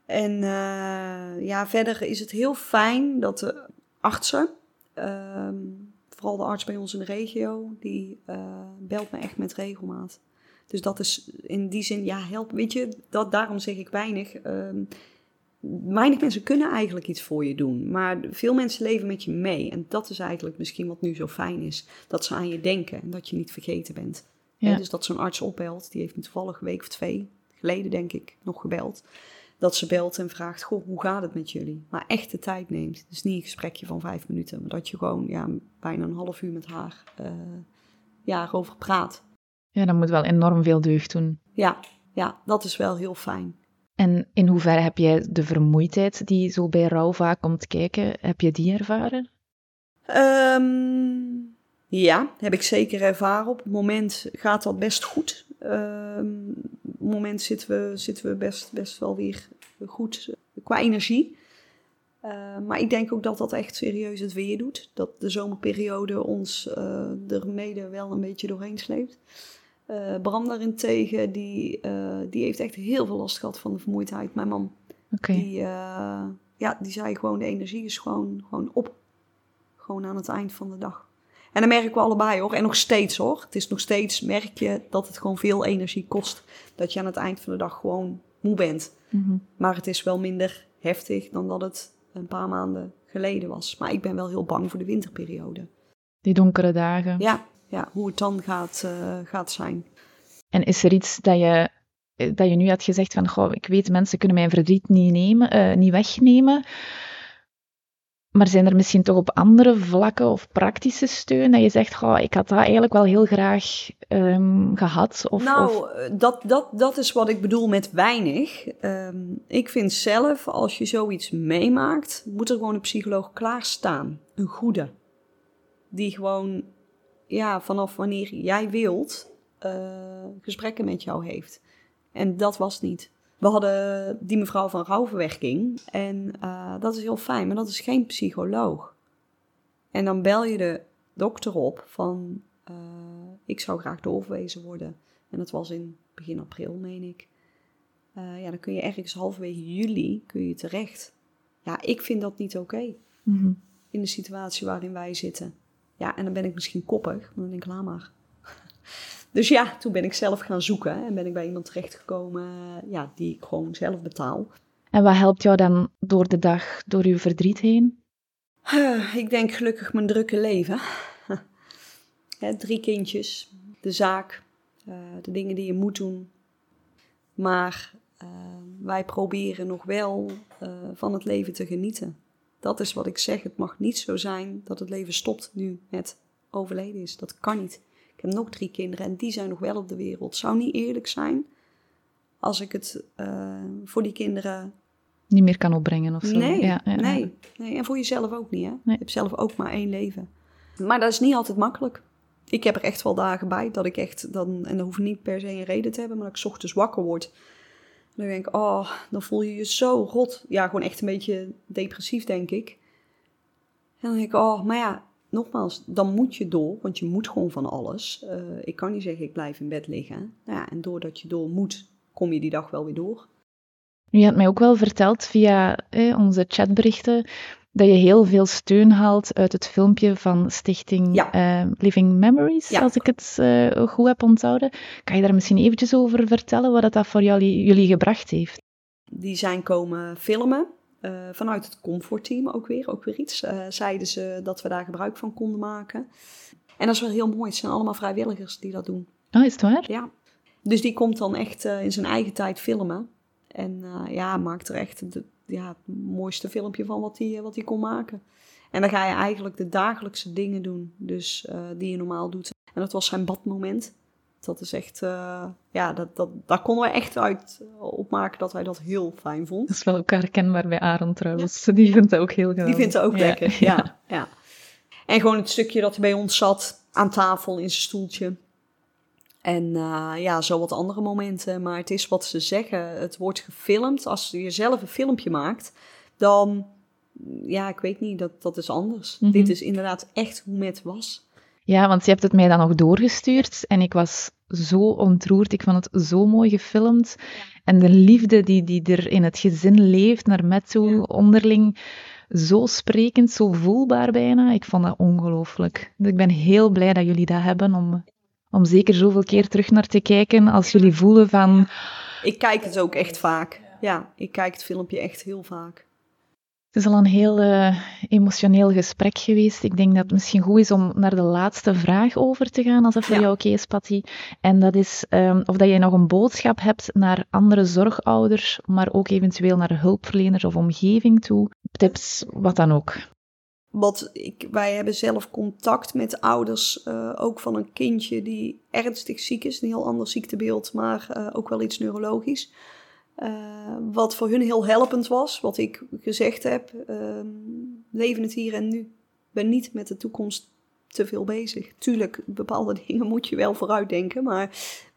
En eh, ja, verder is het heel fijn dat de artsen, ehm, vooral de arts bij ons in de regio, die belt me echt met regelmaat. Dus dat is in die zin, ja, help. Weet je, dat, daarom zeg ik weinig. ehm, weinig mensen kunnen eigenlijk iets voor je doen. Maar veel mensen leven met je mee. En dat is eigenlijk misschien wat nu zo fijn is. Dat ze aan je denken en dat je niet vergeten bent. Ja. Dus dat zo'n arts opbelt. Die heeft me toevallig een week of twee geleden, denk ik, nog gebeld. Dat ze belt en vraagt, goh, hoe gaat het met jullie? Maar echt de tijd neemt. Dus niet een gesprekje van vijf minuten. Maar dat je gewoon ja, bijna een half uur met haar eh, ja, erover praat. Ja, dat moet wel enorm veel deugd doen. Ja, ja, dat is wel heel fijn. En in hoeverre heb jij de vermoeidheid die zo bij rouw vaak komt kijken, heb je die ervaren? Ehm, ja, heb ik zeker ervaren. Op het moment gaat dat best goed. Ehm, op het moment zitten we, zitten we best, best wel weer goed qua energie. Eh, maar ik denk ook dat dat echt serieus het weer doet. Dat de zomerperiode ons uh, er mede wel een beetje doorheen sleept. Uh, Bram daarentegen, die, die heeft echt heel veel last gehad van de vermoeidheid. Mijn man. Okay. Die, ja, die zei gewoon, de energie is gewoon, gewoon op. Gewoon aan het eind van de dag. En dan merken we allebei hoor. En nog steeds hoor. Het is nog steeds, merk je dat het gewoon veel energie kost. Dat je aan het eind van de dag gewoon moe bent. Mm -hmm. Maar het is wel minder heftig dan dat het een paar maanden geleden was. Maar ik ben wel heel bang voor de winterperiode. Die donkere dagen. Ja, ja hoe het dan gaat, uh, gaat zijn. En is er iets dat je, dat je nu had gezegd van, goh, ik weet mensen kunnen mijn verdriet niet, nemen, uh, niet wegnemen. Maar zijn er misschien toch op andere vlakken of praktische steun dat je zegt, goh, ik had dat eigenlijk wel heel graag um, gehad? Of, nou, of... Dat, dat, dat is wat ik bedoel met weinig. Um, ik vind zelf, als je zoiets meemaakt, moet er gewoon een psycholoog klaarstaan. Een goede. Die gewoon, ja, vanaf wanneer jij wilt, uh, gesprekken met jou heeft. En dat was niet. We hadden die mevrouw van rouwverwerking en uh, dat is heel fijn, maar dat is geen psycholoog. En dan bel je de dokter op van, uh, ik zou graag doorverwezen worden. En dat was in begin april, meen ik. Ja, dan kun je ergens halverwege juli kun je terecht. Ja, ik vind dat niet oké. Okay, mm -hmm. In de situatie waarin wij zitten. Ja, en dan ben ik misschien koppig, maar dan denk ik, laat maar. Dus ja, toen ben ik zelf gaan zoeken en ben ik bij iemand terechtgekomen ja, die ik gewoon zelf betaal. En wat helpt jou dan door de dag, door uw verdriet heen? Uh, ik denk gelukkig mijn drukke leven. Hè, drie kindjes, de zaak, uh, de dingen die je moet doen. Maar uh, wij proberen nog wel van het leven te genieten. Dat is wat ik zeg. Het mag niet zo zijn dat het leven stopt nu het overleden is. Dat kan niet. Ik heb nog drie kinderen en die zijn nog wel op de wereld. Zou niet eerlijk zijn als ik het uh, voor die kinderen. Niet meer kan opbrengen of zo. Nee, ja, ja, nee, nee. En voor jezelf ook niet, hè? Nee. Je hebt zelf ook maar één leven. Maar dat is niet altijd makkelijk. Ik heb er echt wel dagen bij dat ik echt dan. En dat hoeft niet per se een reden te hebben, maar dat ik ochtends wakker word. Dan denk ik, oh, dan voel je je zo rot. Ja, gewoon echt een beetje depressief, denk ik. En dan denk ik, oh, maar ja, nogmaals, dan moet je door, want je moet gewoon van alles. Uh, ik kan niet zeggen, ik blijf in bed liggen. Nou ja, en doordat je door moet, kom je die dag wel weer door. Je had mij ook wel verteld via eh, onze chatberichten dat je heel veel steun haalt uit het filmpje van Stichting ja. uh, Living Memories, ja. als ik het uh, goed heb onthouden. Kan je daar misschien eventjes over vertellen wat dat voor jullie, jullie gebracht heeft? Die zijn komen filmen. Uh, vanuit het comfortteam ook weer, ook weer iets. Zeiden ze dat we daar gebruik van konden maken. En dat is wel heel mooi. Het zijn allemaal vrijwilligers die dat doen. Oh, is het waar? Ja. Dus die komt dan echt in zijn eigen tijd filmen. En ja, maakt er echt de, ja, het mooiste filmpje van wat hij wat kon maken. En dan ga je eigenlijk de dagelijkse dingen doen, dus die je normaal doet. En dat was zijn badmoment. Dat is echt, uh, ja, dat, dat, daar konden we echt uit opmaken dat wij dat heel fijn vonden. Dat is wel ook herkenbaar bij Aaron trouwens. Ja. Die vindt het ook heel geweldig. Die vindt het ook ja. lekker, ja. ja. ja. En gewoon het stukje dat hij bij ons zat, aan tafel in zijn stoeltje. En uh, ja, zo wat andere momenten. Maar het is wat ze zeggen. Het wordt gefilmd. Als je zelf een filmpje maakt, dan... Ja, ik weet niet, dat, dat is anders. Mm -hmm. Dit is inderdaad echt hoe het was. Ja, want je hebt het mij dan nog doorgestuurd en ik was zo ontroerd. Ik vond het zo mooi gefilmd. En de liefde die, die er in het gezin leeft naar met toe, ja. onderling, zo sprekend, zo voelbaar bijna. Ik vond dat ongelooflijk. Dus ik ben heel blij dat jullie dat hebben om, om zeker zoveel keer terug naar te kijken als jullie voelen van... Ik kijk het ook echt vaak. Ja, ik kijk het filmpje echt heel vaak. Het is al een heel uh, emotioneel gesprek geweest. Ik denk dat het misschien goed is om naar de laatste vraag over te gaan, als dat voor ja. jou oké okay is, Patty. En dat is um, of dat jij nog een boodschap hebt naar andere zorgouders, maar ook eventueel naar hulpverleners of omgeving toe. Tips, wat dan ook. Want ik, wij hebben zelf contact met ouders, uh, ook van een kindje die ernstig ziek is. Een heel ander ziektebeeld, maar uh, ook wel iets neurologisch. Uh, wat voor hun heel helpend was, wat ik gezegd heb, uh, leven het hier en nu. Ben niet met de toekomst te veel bezig. Tuurlijk, bepaalde dingen moet je wel vooruit denken, maar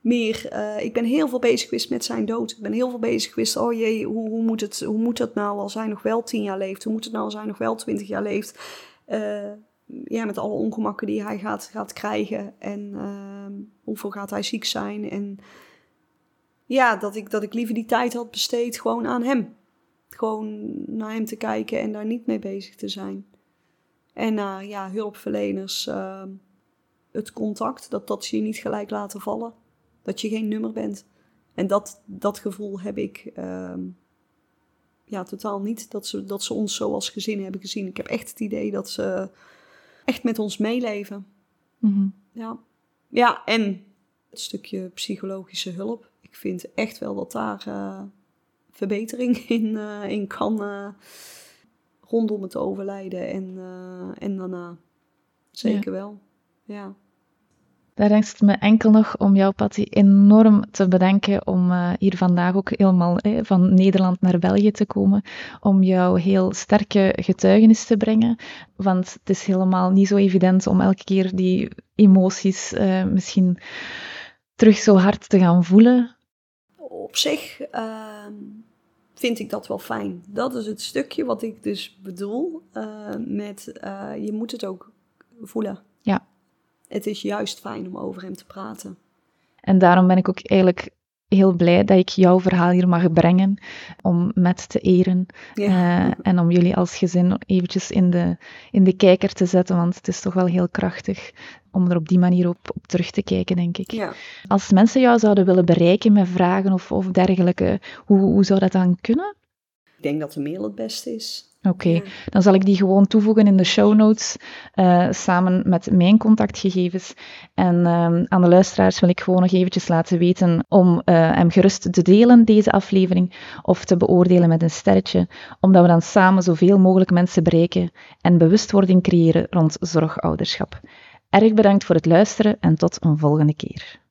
uh, ik ben heel veel bezig geweest met zijn dood. Ik ben heel veel bezig geweest, oh jee, hoe, hoe, moet, het, hoe moet dat nou als hij nog wel tien jaar leeft? Hoe moet het nou als hij nog wel twintig jaar leeft? Uh, ja, met alle ongemakken die hij gaat, gaat krijgen en uh, hoeveel gaat hij ziek zijn. En ja, dat ik, dat ik liever die tijd had besteed gewoon aan hem. Gewoon naar hem te kijken en daar niet mee bezig te zijn. En ja, hulpverleners, ehm, het contact, dat, dat ze je niet gelijk laten vallen. Dat je geen nummer bent. En dat, dat gevoel heb ik uh, ja, totaal niet. Dat ze, dat ze ons zo als gezin hebben gezien. Ik heb echt het idee dat ze echt met ons meeleven. Mhm. Ja. ja, en het stukje psychologische hulp. Ik vind echt wel dat daar uh, verbetering in, uh, in kan. Uh, rondom het overlijden en, en daarna. Zeker wel. Ja. Daar rest me enkel nog om jou, Patty, enorm te bedanken om uh, hier vandaag ook helemaal eh, van Nederland naar België te komen, om jou heel sterke getuigenis te brengen. Want het is helemaal niet zo evident om elke keer die emoties uh, misschien terug zo hard te gaan voelen. Op zich vind ik dat wel fijn. Dat is het stukje wat ik dus bedoel met je moet het ook voelen. Het is juist fijn om over hem te praten. En daarom ben ik ook eigenlijk heel blij dat ik jouw verhaal hier mag brengen, om met te eren ja. uh, en om jullie als gezin eventjes in de, in de kijker te zetten, want het is toch wel heel krachtig om er op die manier op, op terug te kijken, denk ik. Ja. Als mensen jou zouden willen bereiken met vragen of, of dergelijke, hoe, hoe zou dat dan kunnen? Ik denk dat de mail het beste is. Oké, dan zal ik die gewoon toevoegen in de show notes uh, samen met mijn contactgegevens. En uh, aan de luisteraars wil ik gewoon nog eventjes laten weten om uh, hem gerust te delen, deze aflevering, of te beoordelen met een sterretje, omdat we dan samen zoveel mogelijk mensen bereiken en bewustwording creëren rond zorgouderschap. Erg bedankt voor het luisteren en tot een volgende keer.